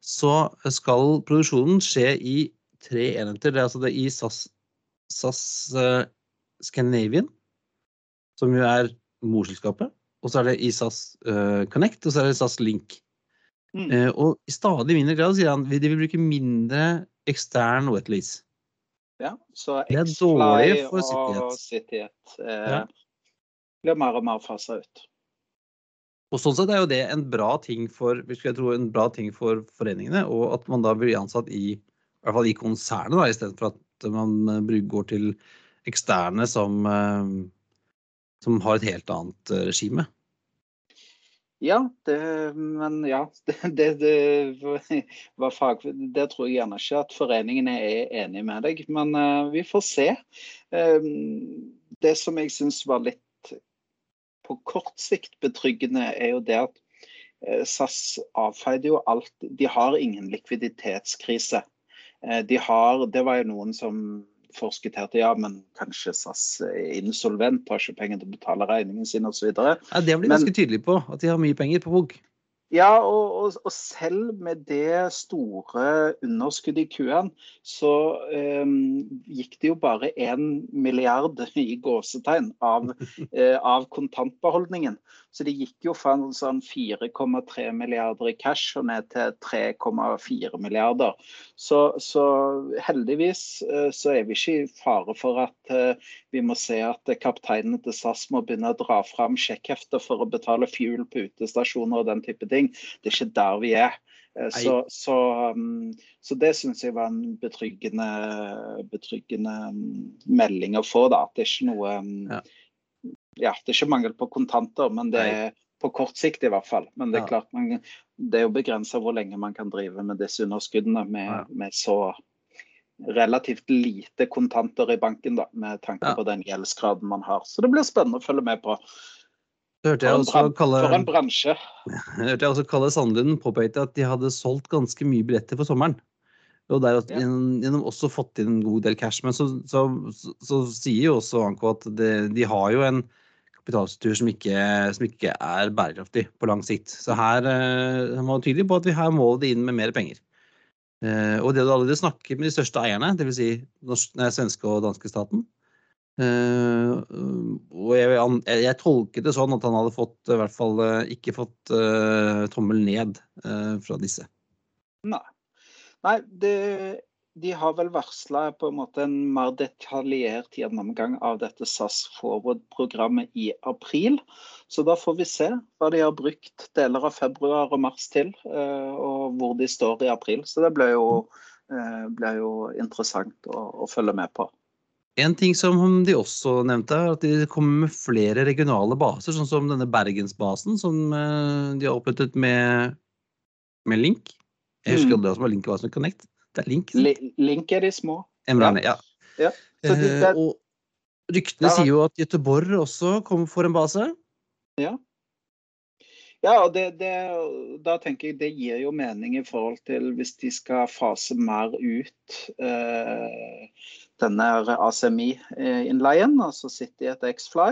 så skal produksjonen skje i tre enheter. Det er altså det i SAS, SAS uh, Scandinavian, som jo er morselskapet. Og så er det i SAS uh, Connect, og så er det SAS Link. Mm. Uh, og i stadig mindre grad sier han de vil bruke mindre ekstern wetlease. Ja, så X-Fly og Cityhet eh, ja. blir mer og mer fasa ut. Og sånn sett er jo det en bra ting for, jeg tro, en bra ting for foreningene, og at man da blir ansatt i i hvert fall i konsernet, da, istedenfor at man eh, går til eksterne som, eh, som har et helt annet eh, regime. Ja, det, men ja. Det, det, det, var fag, det tror jeg gjerne ikke at foreningene er enig med deg, men uh, vi får se. Uh, det som jeg syns var litt på kort sikt betryggende, er jo det at uh, SAS avfeide jo alt. De har ingen likviditetskrise. Eh, de har, det var jo noen som forskutterte ja, men kanskje SAS er insolvent, har ikke penger til å betale regningen sin osv. Ja, det blir ganske tydelig på, at de har mye penger på bok. Ja, og, og, og, selv med det store underskuddet i køen, så um, gikk det jo bare én milliard i gåsetegn av, uh, av, kontantbeholdningen. Så det gikk jo fra sånn 4,3 milliarder i cash og ned til 3,4 milliarder. Så, så heldigvis uh, så er vi ikke i fare for at uh, vi må se at kapteinene til SAS må begynne å dra fram sjekkhefter for å betale fuel på utestasjoner og den type ting. Det er ikke der vi er. Eh, så, så, um, så, det syns jeg var en betryggende, betryggende um, melding å få. da, At det er ikke noe um, ja. Ja. det er ikke mangel på kontanter, men det er på kort sikt i hvert fall. Men det er klart man, det er jo begrensa hvor lenge man kan drive med disse underskuddene med, med så relativt lite kontanter i banken, da, med tanke på den gjeldsgraden man har. Så det blir spennende å følge med på. jeg også Kalle, for en bransje. hørte jeg også Kalle Sandlund påpekte at de hadde solgt ganske mye billetter for sommeren. Og der ja. gjennom også fått inn en god del cash. Men så, så, så, så sier jo også Anko at det, de har jo en kapitalstruktur som som ikke, er bærekraftig på lang sikt. Så her eh, han var tydelig på at vi her må det inn med mer penger. Eh, og det du allerede snakker med de største eierne, dvs. Si svenske og danske staten, Uh, og jeg, jeg, tolket det sånn at han hadde fått, i hvert fall ikke fått tommel ned fra disse. Nei. Nei det, de har vel varsla på en en mer detaljert gjennomgang av dette SAS Forward-programmet i april. Så da får vi se hva de har brukt deler av februar og mars til, og hvor de står i april. Så det blir jo, ble jo interessant å, å følge med på. En ting som de også nevnte, er at de kommer med flere regionale baser, sånn som denne Bergensbasen som eh, de har opprettet med, med Link. Jeg husker Mm. aldri hva som var Link og hva som Connect. Det er Link. Li- Link er de små. Emrane, ja. Ja. ja. de, Eh, det, og ryktene Ja. sier jo at Göteborg også kommer for en base. Ja, og det, det, da tenker jeg det gir jo mening i forhold til hvis de skal fase mer ut eh, denne ACMI-innleien, altså City etter X-Fly,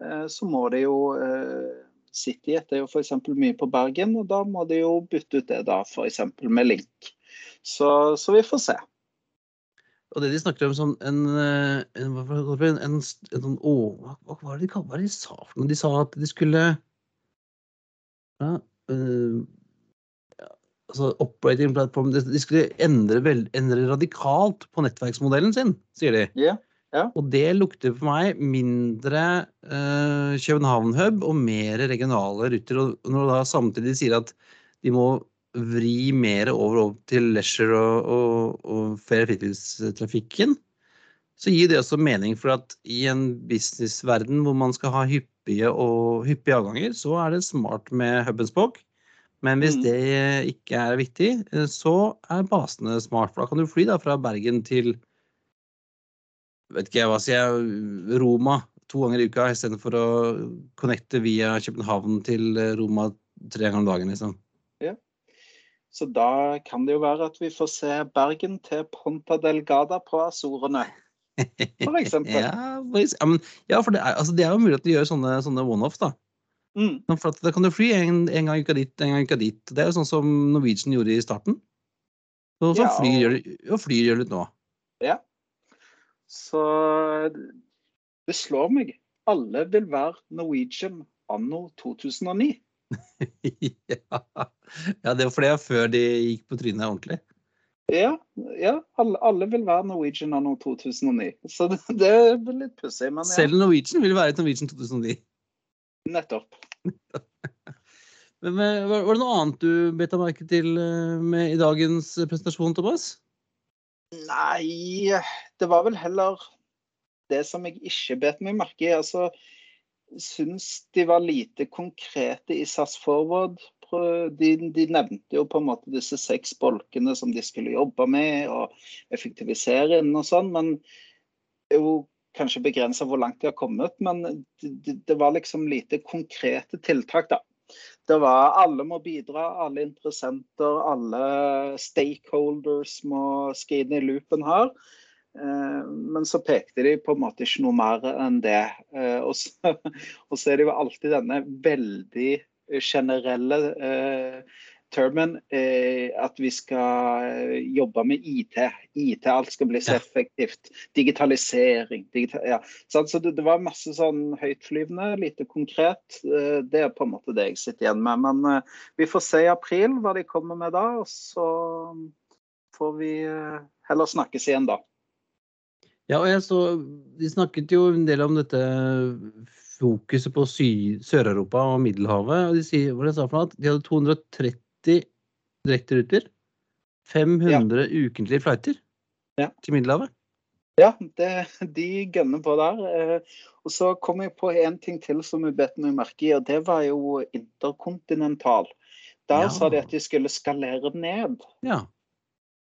eh, så må det jo eh, City etter jo f.eks. mye på Bergen, og da må de jo bytte ut det da f.eks. med Link. Så, så vi får se. Og det de snakker om som en, eh, en, en, en, en, sånn å, hva, var det de kalte det de sa for noe? De sa at de skulle ja, øh, altså operating platform De skulle endre, vel, endre radikalt på nettverksmodellen sin, sier de. Yeah, yeah. Og det lukter for meg mindre øh, København-hub og mer regionale ruter. Og når da samtidig sier at de må vri mer over, over til leisure og, og, og ferie- og fritidstrafikken, så gir det også mening for at i en businessverden hvor man skal ha hyppige, og, hyppige avganger, så er det smart med hub and spoke. Men hvis Mm. det ikke er viktig, så er basene smart. For da kan du fly da fra Bergen til vet ikke jeg hva sier jeg, Roma to ganger i uka istedenfor å connecte via København til eh, Roma tre ganger om dagen. liksom. Så da kan det jo være at vi får se Bergen til Ponta Delgada på Azorene. For eksempel. ja, ja, men, ja, for det er, altså, det er jo mulig at de gjør sånne, sånne one-offs. da. Mm. For Da kan du fly en, en gang uka dit, en gang uka dit. Det er jo sånn som Norwegian gjorde i starten. Så, så Ja, flyr gjør og flyr gjør litt nå. Så det slår meg. Alle vil være Norwegian anno 2009. ja. ja, det var fordi jeg før de gikk på trynet ordentlig. Ja, ja alle, alle vil være Norwegian anno 2009. Så det, det blir litt pussig, ja, Selv Norwegian vil være et Norwegian 2009. nettopp. Men var det noe annet du bet deg merke til eh, med i dagens presentasjon, Thomas? Nei, det var vel heller det som jeg ikke bet meg merke i. Altså, syns de var lite konkrete i SAS Forward. De, de nevnte jo på en måte disse seks bolkene som de skulle jobbe med, og effektivisere inn og sånn. Men det er jo kanskje begrensa hvor langt de har kommet. Men det, det, var liksom lite konkrete tiltak, da. Det var alle må bidra, alle interessenter, alle stakeholders må skride i loopen her. Eh, Men så pekte de på en måte ikke noe mer enn det. Eh, Og så, og så er det jo alltid denne veldig generelle eh, termen eh, at vi skal eh, jobbe med IT. IT, alt skal bli så effektivt. Digitalisering. Digita ja. Så Så det, det var masse sånn høytflyvende, lite konkret. Eh, Det er på en måte det jeg sitter igjen med. Men vi får se i april hva de kommer med da, og så får vi heller snakkes igjen da. Ja, og jeg så De snakket jo en del om dette fokuset på Sør-Europa og Middelhavet. og De sier, hva de sa for noe, at de hadde 230 direkteruter. 500 ukentlige flighter Ja. til Middelhavet. Ja, det, de gønner på der. Eh, Og så kom jeg på en ting til som vi bet meg merke i, og det var jo interkontinental. Der Ja. sa de at de skulle skalere ned. Ja.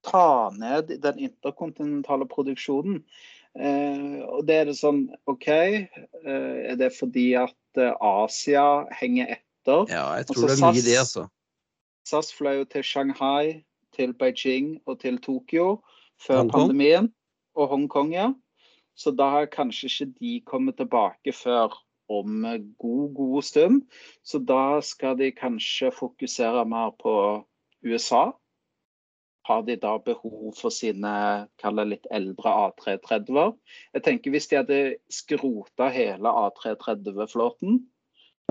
Ta ned den interkontinentale produksjonen. Eh, og det er det sånn OK, eh, er det fordi at eh, Asia henger etter? ja, jeg tror så det er mye det, altså. SAS fløy jo til Shanghai, til Beijing og til Tokyo før Hong pandemien. Og Hongkong, ja. Så da har kanskje ikke de kommet tilbake før om god, god stund. Så da skal de kanskje fokusere mer på USA. Har de da behov for sine kall det litt eldre A330-er? Jeg tenker Hvis de hadde skrota hele A330-flåten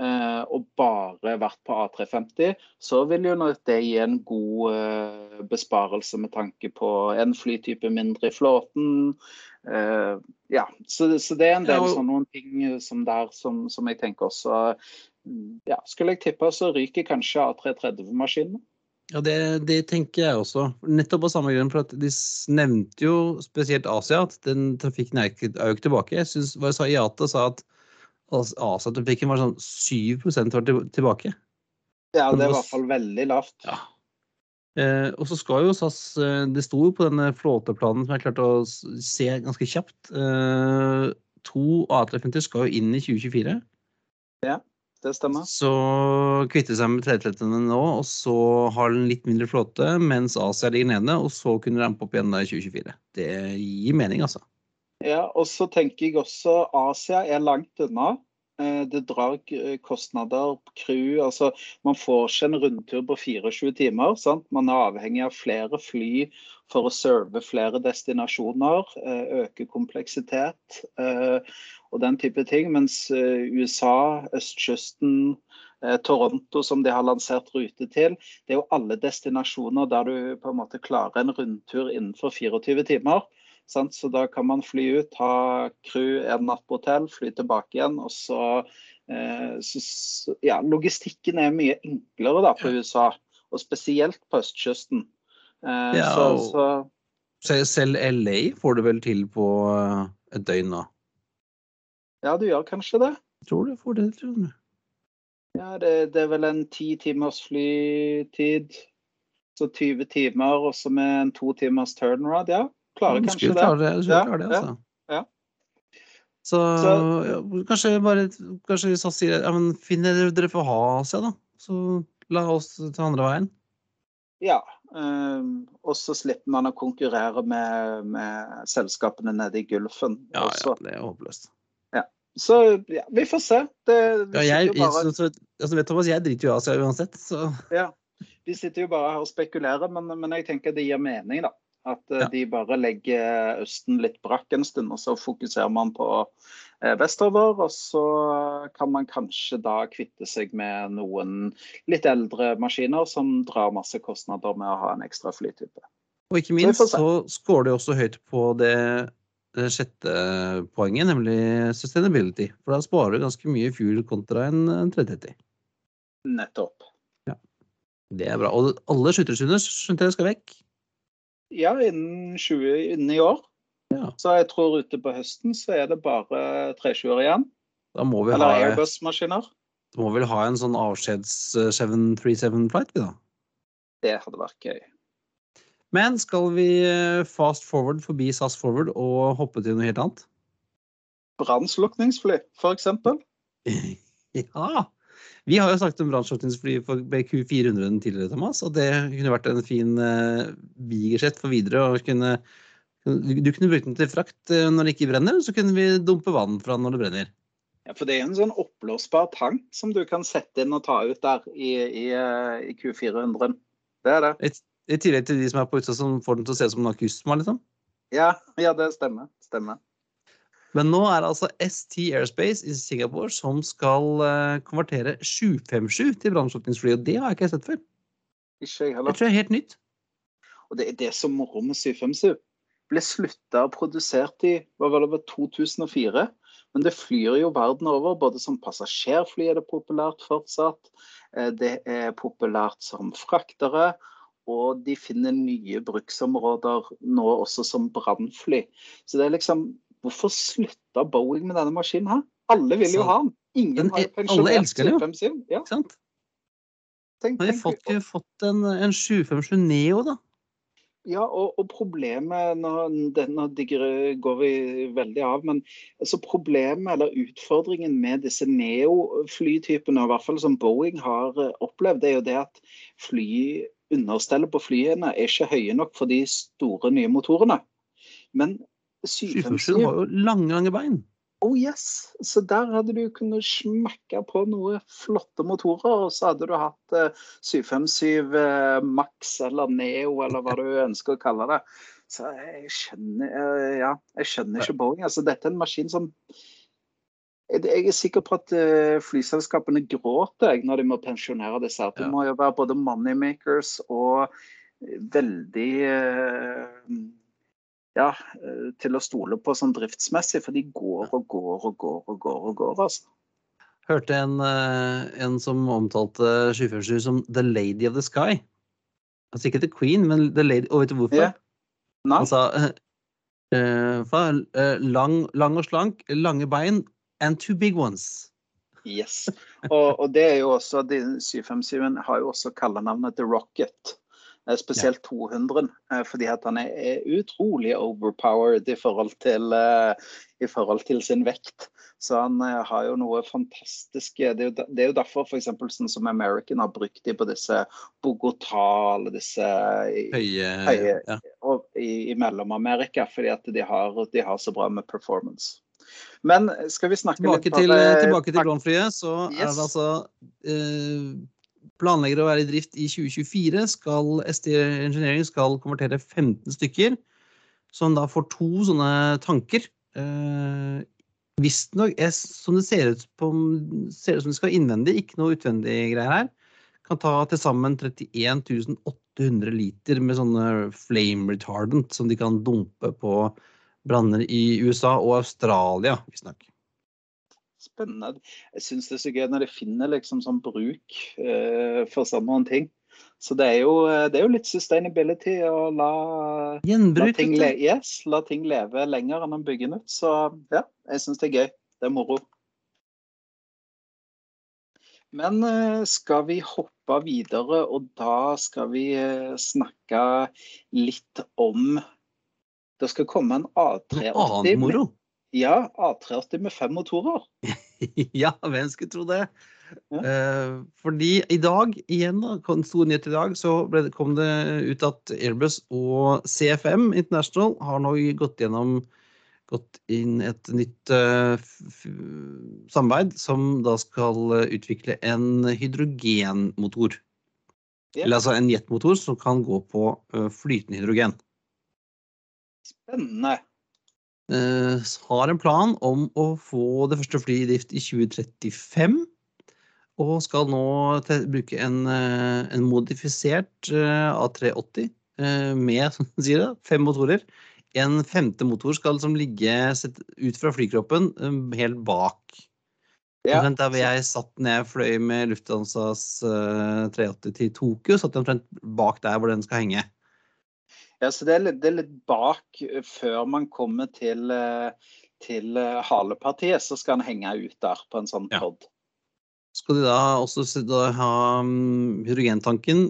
eh, og bare vært på A350, så vil jo det gi en god eh, besparelse med tanke på en flytype mindre i flåten. Eh, ja, så, så det er en del Ja, og- sånne ting som der som, som jeg tenker også mm, ja, Skulle jeg tippe, så ryker kanskje A330-maskinen. Ja, det, det, tenker jeg også. Nettopp av samme grunn. For at de nevnte jo spesielt Asia, at den trafikken er jo ikke tilbake. Jeg synes, jeg sa IATA sa at Asia-trafikken var sånn 7 var tilbake. Ja, det er i hvert fall veldig lavt. Ja. Eh, og så skal jo SAS eh, Det sto jo på denne flåteplanen som jeg klarte å se ganske kjapt. Eh, to A350 skal jo inn i 2024. Ja, det stemmer. Så kvitte seg med 330-ene nå, og så har den litt mindre flåte, mens Asia ligger nede, og så kunne rampe opp igjen da i 2024. Det gir mening, altså. Ja, og så tenker jeg også Asia er langt unna. Eh, det drar eh, kostnader, crew altså Man får ikke en rundtur på 24 timer. Sant? Man er avhengig av flere fly for å serve flere destinasjoner. Eh, øke kompleksitet og den type ting. Mens USA, østkysten, Toronto, som de har lansert rute til, det er jo alle destinasjoner der du på en måte klarer en rundtur innenfor 24 timer. Sant? Så da kan man fly ut, ha crew en natt på hotell, fly tilbake igjen. og så, eh, så ja, Logistikken er mye enklere da på USA, og spesielt på østkysten. Eh, ja, så, så, selv LA får du vel til på eh, et døgn nå? Ja, du gjør kanskje det. Jeg tror du får det, tror jeg. Ja, det, det, er vel en ti timers flytid. Så 20 timer, og så med en to timers turnaround, ja klarer kanskje det. Klare det. Ja, klare det, altså. Ja, så, så ja, kanskje bare kanskje SAS sier ja, men finner dere får ha seg, da. Så la oss ta andre veien. Ja. Um, og så slipper man å konkurrere med, med selskapene nede i Gulfen. Ja, ja, det er håpløst. Så ja, vi får se. Det, ja, jeg, bare... så, så, altså, vet Thomas, jeg driter jo av Asia uansett, så Ja. Vi sitter jo bare her og spekulerer, men, men jeg tenker det gir mening, da. At eh, ja. de bare legger Østen litt brakk en stund, og så fokuserer man på eh, vestover. Og så kan man kanskje da kvitte seg med noen litt eldre maskiner som drar masse kostnader med å ha en ekstra flytype. Og ikke minst så, så skårer du også høyt på det, sjette poenget, nemlig sustainability. For da sparer du ganske mye fuel kontra en, en 330. Nettopp. Ja. Det er bra. Og alle skjønte jeg skal vekk. Ja, innen 20 innen i år. Ja. Så jeg tror ute på høsten så er det bare 320 igjen. Da må vi Eller Airbus-maskiner. Da må vi vel ha en sånn avskjeds 737-flight, vi da? Det hadde vært gøy. Men skal vi eh, fast forward forbi SAS Forward og hoppe til noe helt annet? Brannslukningsfly, for eksempel. ja. Vi har jo snakket om brannslukningsfly for BQ400 tidligere, Thomas, og det kunne vært en fin uh, for videre. og kunne, Du kunne brukt den til frakt uh, når det ikke brenner, så kunne vi dumpe vann fra når det brenner. Ja, for Det er en sånn oppblåsbar tank som du kan sette inn og ta ut der i, i, uh, i Q400. Det er det. I, tillegg til de som er på utsida som får den til å se ut som en akusma, liksom? Ja, ja, det stemmer. stemmer. Men nå er det altså ST Airspace i Singapore som skal uh, konvertere 757 til brannslukningsfly. Og det har jeg ikke sett før. Ikke jeg heller. Det tror jeg er helt nytt. Og det er det som moro med 757. Ble slutta produsert i hva var det, 2004. Men det flyr jo verden over. Både som passasjerfly er det populært fortsatt. Eh, det er populært som fraktere. Og de finner nye bruksområder nå også som brannfly. Så det er liksom Hvorfor slutta Boeing med denne maskinen her? Alle vil jo ha den. Ingen har pensjonert 757. Ja. Ikke sant? Tenk, har de fått, fått en, en 757 Neo, da? Ja, og, og problemet når nå går vi veldig av, men altså problemet eller utfordringen med disse Neo-flytypene, i hvert fall som Boeing har eh, opplevd, det er jo det at fly, understellet på flyene er ikke høye nok for de store, nye motorene. Men 757 har jo lange, lange bein. Oh yes! Så der hadde du kunnet smekke på noen flotte motorer, og så hadde du hatt eh, 757 eh, Max eller Neo eller hva du ønsker å kalle det. Så jeg skjønner, eh, ja, jeg skjønner ikke Boeing. Altså, dette er en maskin som jeg er sikker på at uh, flyselskapene gråter når de må pensjonere disse. her. Det må jo være både moneymakers og veldig uh, ja, eh, til å stole på sånn driftsmessig, for de går og går og går og går. og går, altså. Hørte en, eh, en som omtalte 747 som 'The Lady of the Sky'. Altså ikke The Queen, men The Lady. Og vet du hvorfor? Yeah. Nei? Han sa eh, lang, lang og slank, lange bein and two big ones. Yes. Og, og det er jo også, de 757 har jo også kallenavnet The Rocket. Eh, Spesielt 200, eh, fordi at han er, utrolig overpowered i forhold, til, eh, i forhold til sin vekt. Så han har jo noe fantastisk Det er jo, er derfor f.eks. sånn som American har brukt de på disse Bogotá eller disse Høye, Høye. Ja. i, i Mellom-Amerika, fordi at de har, de har så bra med performance. Men skal vi snakke Tilbake litt til, det? tilbake til klovnflyet, så er det altså eh, Planlegger å være i drift i 2024. Skal ST Engineering skal konvertere 15 stykker, som da får to sånne tanker. Eh, Visstnok, som det ser ut, på, ser ut som det skal innvendig, ikke noe utvendig greier her. Kan ta til sammen 31 800 liter med sånne flame retardant som de kan dumpe på branner i USA og Australia, visstnok. Spennende. Jeg syns det er så gøy når de finner liksom sånn bruk eh, for sånne ting. Så det er, jo, det er jo litt sustainability å la, la, ting, le yes, la ting leve lenger enn å bygge nytt. Så ja, jeg syns det er gøy. Det er moro. Men eh, skal vi hoppe videre, og da skal vi eh, snakke litt om Det skal komme en A380. Annen moro. Ja, A380 med fem motorer. ja, hvem skulle tro det? Ja. Eh, fordi i dag, igjen da, en stor nyhet i dag, så det, kom det ut at Airbus og CFM International har nå gått gjennom gått inn et nytt uh, samarbeid som da skal utvikle en hydrogenmotor. Ja. Eller altså en jetmotor som kan gå på uh, flytende hydrogen. Spennende. Eh, har en plan om å få det første flyet i drift i 2035. Og skal nå bruke en, eh, en modifisert eh, A380 eh, med sier det, fem motorer. En femte motor skal liksom ligge ut fra flykroppen helt bak. Ja, Omtrent der hvor jeg satt når jeg fløy med Lufthansas eh, 380 til Tokyo. Satt jeg omtrent bak der hvor den skal henge. Ja, så det er litt, det er litt bak eh, før man kommer til, eh, til eh, halepartiet, så skal han henge ut der på en sånn Ja. skal de da også da ha mm, hydrogentanken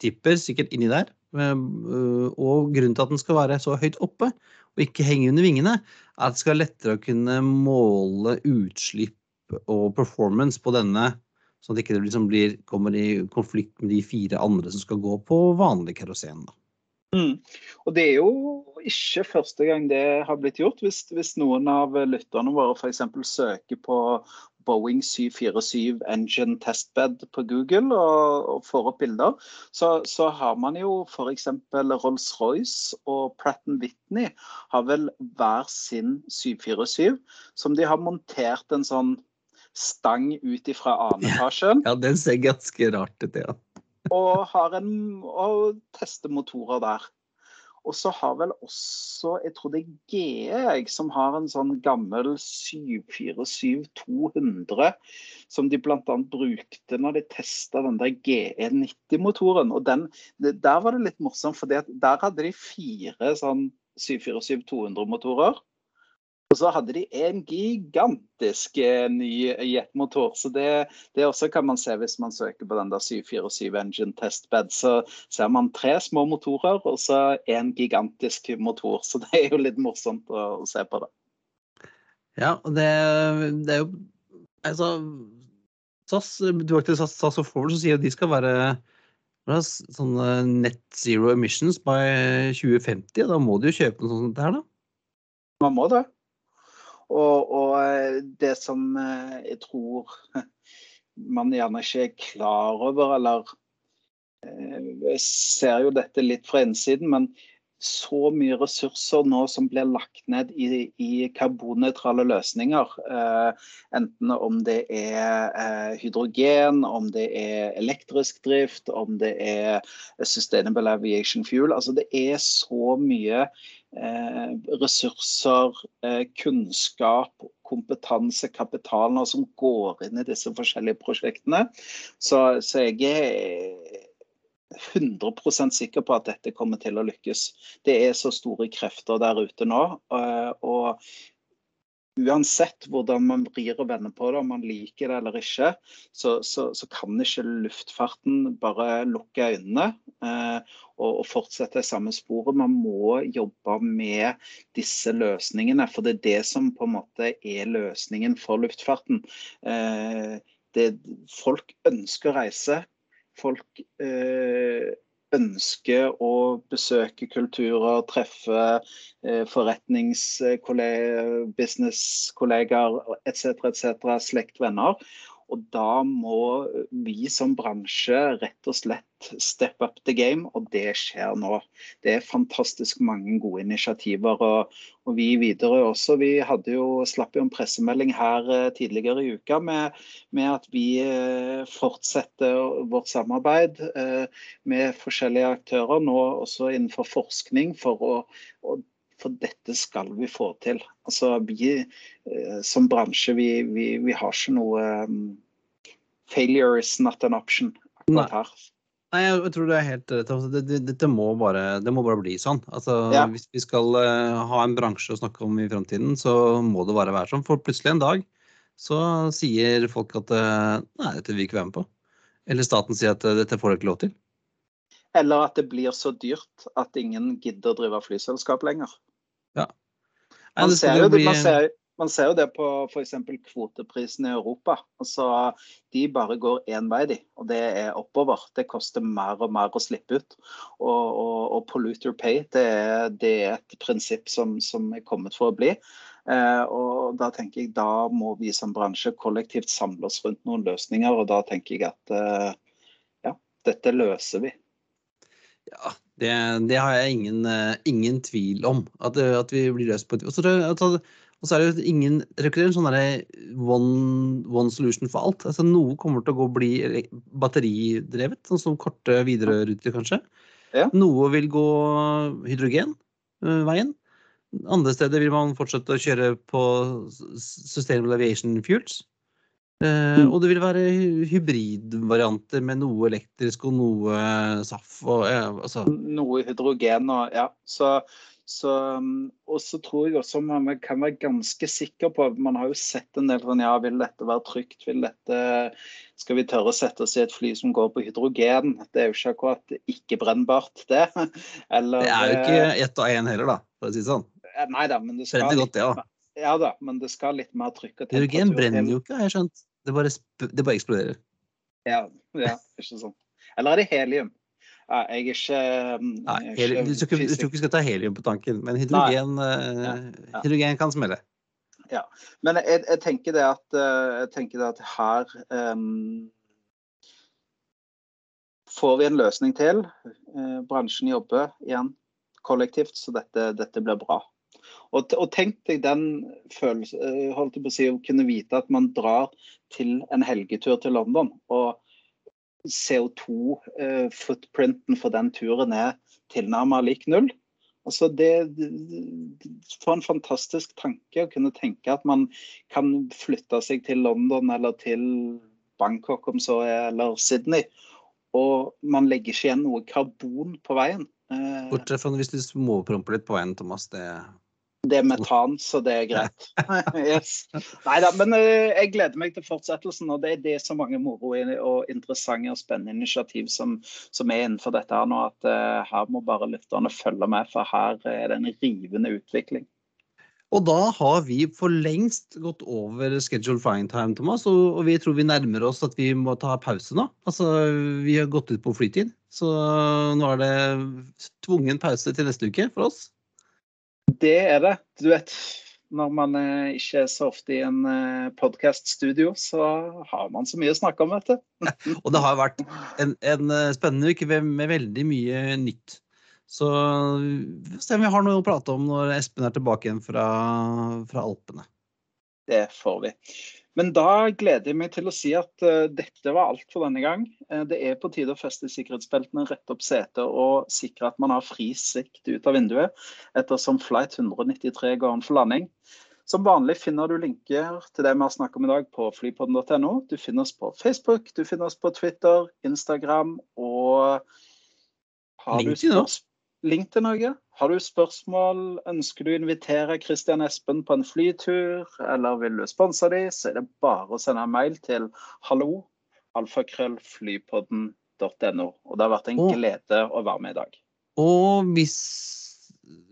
tipper sikkert inni der. Og grunnen til at den skal være så høyt oppe og ikke henge under vingene, er at det skal være lettere å kunne måle utslipp og performance på denne, sånn at det ikke liksom blir, kommer i konflikt med de fire andre som skal gå på vanlig kerosen. da. Mm. Og det er jo ikke første gang det har blitt gjort. Hvis, hvis noen av lytterne våre f.eks. søker på Boeing 747 Engine Testbed på Google og, og får opp bilder, så, så har man jo f.eks. Rolls-Royce og Pratt Whitney har vel hver sin 747 som de har montert en sånn stang ut ifra anetasjen. Ja, den ser ganske rart ut, ja. Og en og tester motorer der. Og så har vel også, jeg tror det er GE som har en sånn gammel 747-200 som de bl.a. brukte når de testa den der GE90-motoren. Og den, der var det litt morsomt, for der hadde de fire sånn 747-200-motorer. Og så hadde de en gigantisk eh, ny jetmotor. Så det, det også kan man se hvis man søker på den der 747 Engine Testbed. Så ser man tre små motorer og så en gigantisk motor. Så det er jo litt morsomt å, å se på det. Ja, og det, det er jo Altså, SAS, du har ikke SAS, SAS og Forward, som sier at de skal være er sånne net zero emissions by 2050. Da må de jo kjøpe noe sånt her, da. Man må det. Og, og eh, det som eh, jeg tror man gjerne ikke er klar over, eller eh, Jeg ser jo dette litt fra innsiden, men så mye ressurser nå som blir lagt ned i, i karbonnøytrale løsninger, eh, enten om det er eh, hydrogen, om det er elektrisk drift, om det er sustainable aviation fuel. Altså det er så mye ressurser, eh, kunnskap, kompetanse, kapital nå som går inn i disse forskjellige prosjektene. Så, så jeg er 100% sikker på at dette kommer til å lykkes. Det er så store krefter der ute nå. Eh, og uansett hvordan man vrir og vender på det, om man liker det eller ikke, så, så, så kan ikke luftfarten bare lukke øynene eh, og, og, fortsette i samme sporet. Man må jobbe med disse løsningene, for det er det som på en måte er løsningen for luftfarten. Eh, det, folk ønsker å reise. Folk eh, ønsker å besøke kulturer, treffe eh, forretningskollegaer, businesskollegaer etc., etc., slekt, venner. Og da må vi som bransje rett og slett step up the game, og det skjer nå. Det er fantastisk mange gode initiativer. Og, og vi videre også. Vi hadde jo, slapp jo en pressemelding her eh, tidligere i uka med, med at vi eh, fortsetter vårt samarbeid eh, med forskjellige aktører, nå også innenfor forskning, for å, å for dette skal vi få til. Altså, vi eh, som bransje, vi, vi, vi, har ikke noe um, Failure is not an option akkurat her. Nei, jeg tror det er helt rett. Altså, det, det, må bare, det må bare bli sånn. Altså, ja. Hvis vi skal uh, ha en bransje å snakke om i fremtiden, så må det bare være sånn. For plutselig en dag så sier folk at uh, nei, dette vil vi ikke være med på. Eller staten sier at uh, dette får dere ikke lov til. Eller at det blir så dyrt at ingen gidder å drive flyselskap lenger. Ja. Man, ser jo, bli... man, ser, man, ser jo, det på f.eks. kvoteprisen i Europa. Altså, de bare går én vei, de. Og det er oppover. Det koster mer og mer å slippe ut. Og, og, og polluter pay, det er, det er, et prinsipp som, som er kommet for å bli. Eh, og da tenker jeg da må vi som bransje kollektivt samle oss rundt noen løsninger. Og da tenker jeg at eh, ja, dette løser vi. Ja, det, det, har jeg ingen, uh, ingen tvil om. At, at, vi blir løst på et Og så er det jo ingen rekrutterer er sånn one, one, solution for alt. Altså, noe kommer til å gå bli batteridrevet, sånn som korte videreruter kanskje. Ja. Noe vil gå hydrogenveien. Uh, Andre steder vil man fortsette å kjøre på sustainable aviation fuels. Uh, og det vil være hybridvarianter med noe elektrisk og noe SAF. Og, ja, altså. Noe hydrogen og ja. Så, så, og så tror jeg også man kan være ganske sikker på Man har jo sett en del sånn Ja, vil dette være trygt? Vil dette Skal vi tørre å sette oss i et fly som går på hydrogen? Det er jo ikke akkurat ikke-brennbart, det. Eller, det er jo ikke ett og én heller, da, for å si det sånn. Eh, nei da, men det skal godt, det, ja. Ja da, men det skal litt mer trykk og temperatur Hydrogen brenner jo ikke, har jeg skjønt. Det bare, det bare eksploderer. Ja, ja, ikke sånn. Eller er det helium? Ja, jeg er ikke, um, Nei, du, tror ikke, du tror ikke vi skal ta helium på tanken, men hydrogen, eh, ja, ja. hydrogen kan smelle. Ja, men jeg, jeg, tenker det at, eh, jeg tenker det at her um, får vi en løsning til. Uh, bransjen jobber igjen kollektivt, så dette, dette blir bra. Og, og tenk deg den følelsen eh, holdt jeg på å si, å kunne vite at man drar til en helgetur til London. og CO2-footprinten eh, for den turen er tilnærmet lik null. Altså det, For en fantastisk tanke å kunne tenke at man kan flytte seg til London eller til Bangkok om så er, eller Sydney. Og man legger ikke igjen noe karbon på veien. Eh, Bortsett fra hvis du småpromper litt på veien, Thomas. Det det er metan, så det er greit. yes. Nei da, men uh, jeg gleder meg til fortsettelsen. Og det er det så mange moro og interessante og spennende initiativ som, som er innenfor dette her nå, at uh, her må bare lytterne følge med, for her er det en rivende utvikling. Og da har vi for lengst gått over schedule flying time, Thomas. Og vi tror vi nærmer oss at vi må ta pause nå. Altså, vi har gått ut på flytid. Så nå er det tvungen pause til neste uke for oss. Det er det. Du vet, når man eh, ikke er så ofte i en eh, podkaststudio, så har man så mye å snakke om, vet du. og det har vært en, en eh, spennende uke med veldig mye nytt. Så vi får se om vi har noe å prate om når Espen er tilbake igjen fra, fra Alpene. Det får vi. Men da gleder jeg meg til å si at uh, dette var alt for denne gang. Uh, det er på tide å feste sikkerhetsbeltene, rette opp setet og sikre at man har fri sikt ut av vinduet, ettersom flight 193 går an for landing. Som vanlig finner du linker til det vi har snakket om i dag på flypodden.no. Du finner oss på Facebook, du finner oss på Twitter, Instagram og Har Link du til noe. spørs- Link til noe? Har du spørsmål, ønsker du å invitere Christian Espen på en flytur, eller vil du sponse dem, så er det bare å sende en mail til hallo alfakrøllflypodden.no. Og det har vært en og, glede å være med i dag. Og hvis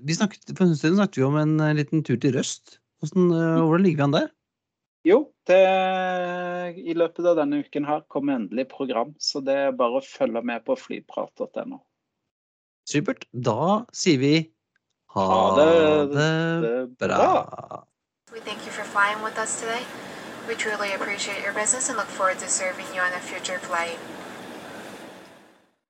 vi snakket, For en stund snakket vi om en eh, liten tur til Røst. Hvordan, eh, hvordan ligger vi an der? Jo, det, i løpet av denne uken her kommer endelig program, så det er bare å følge med på flyprat.no. Supert. Da sier vi ha, Ha det- det Det bra. We thank you for flying with us today. We truly appreciate your business and look forward to serving you on a future flight.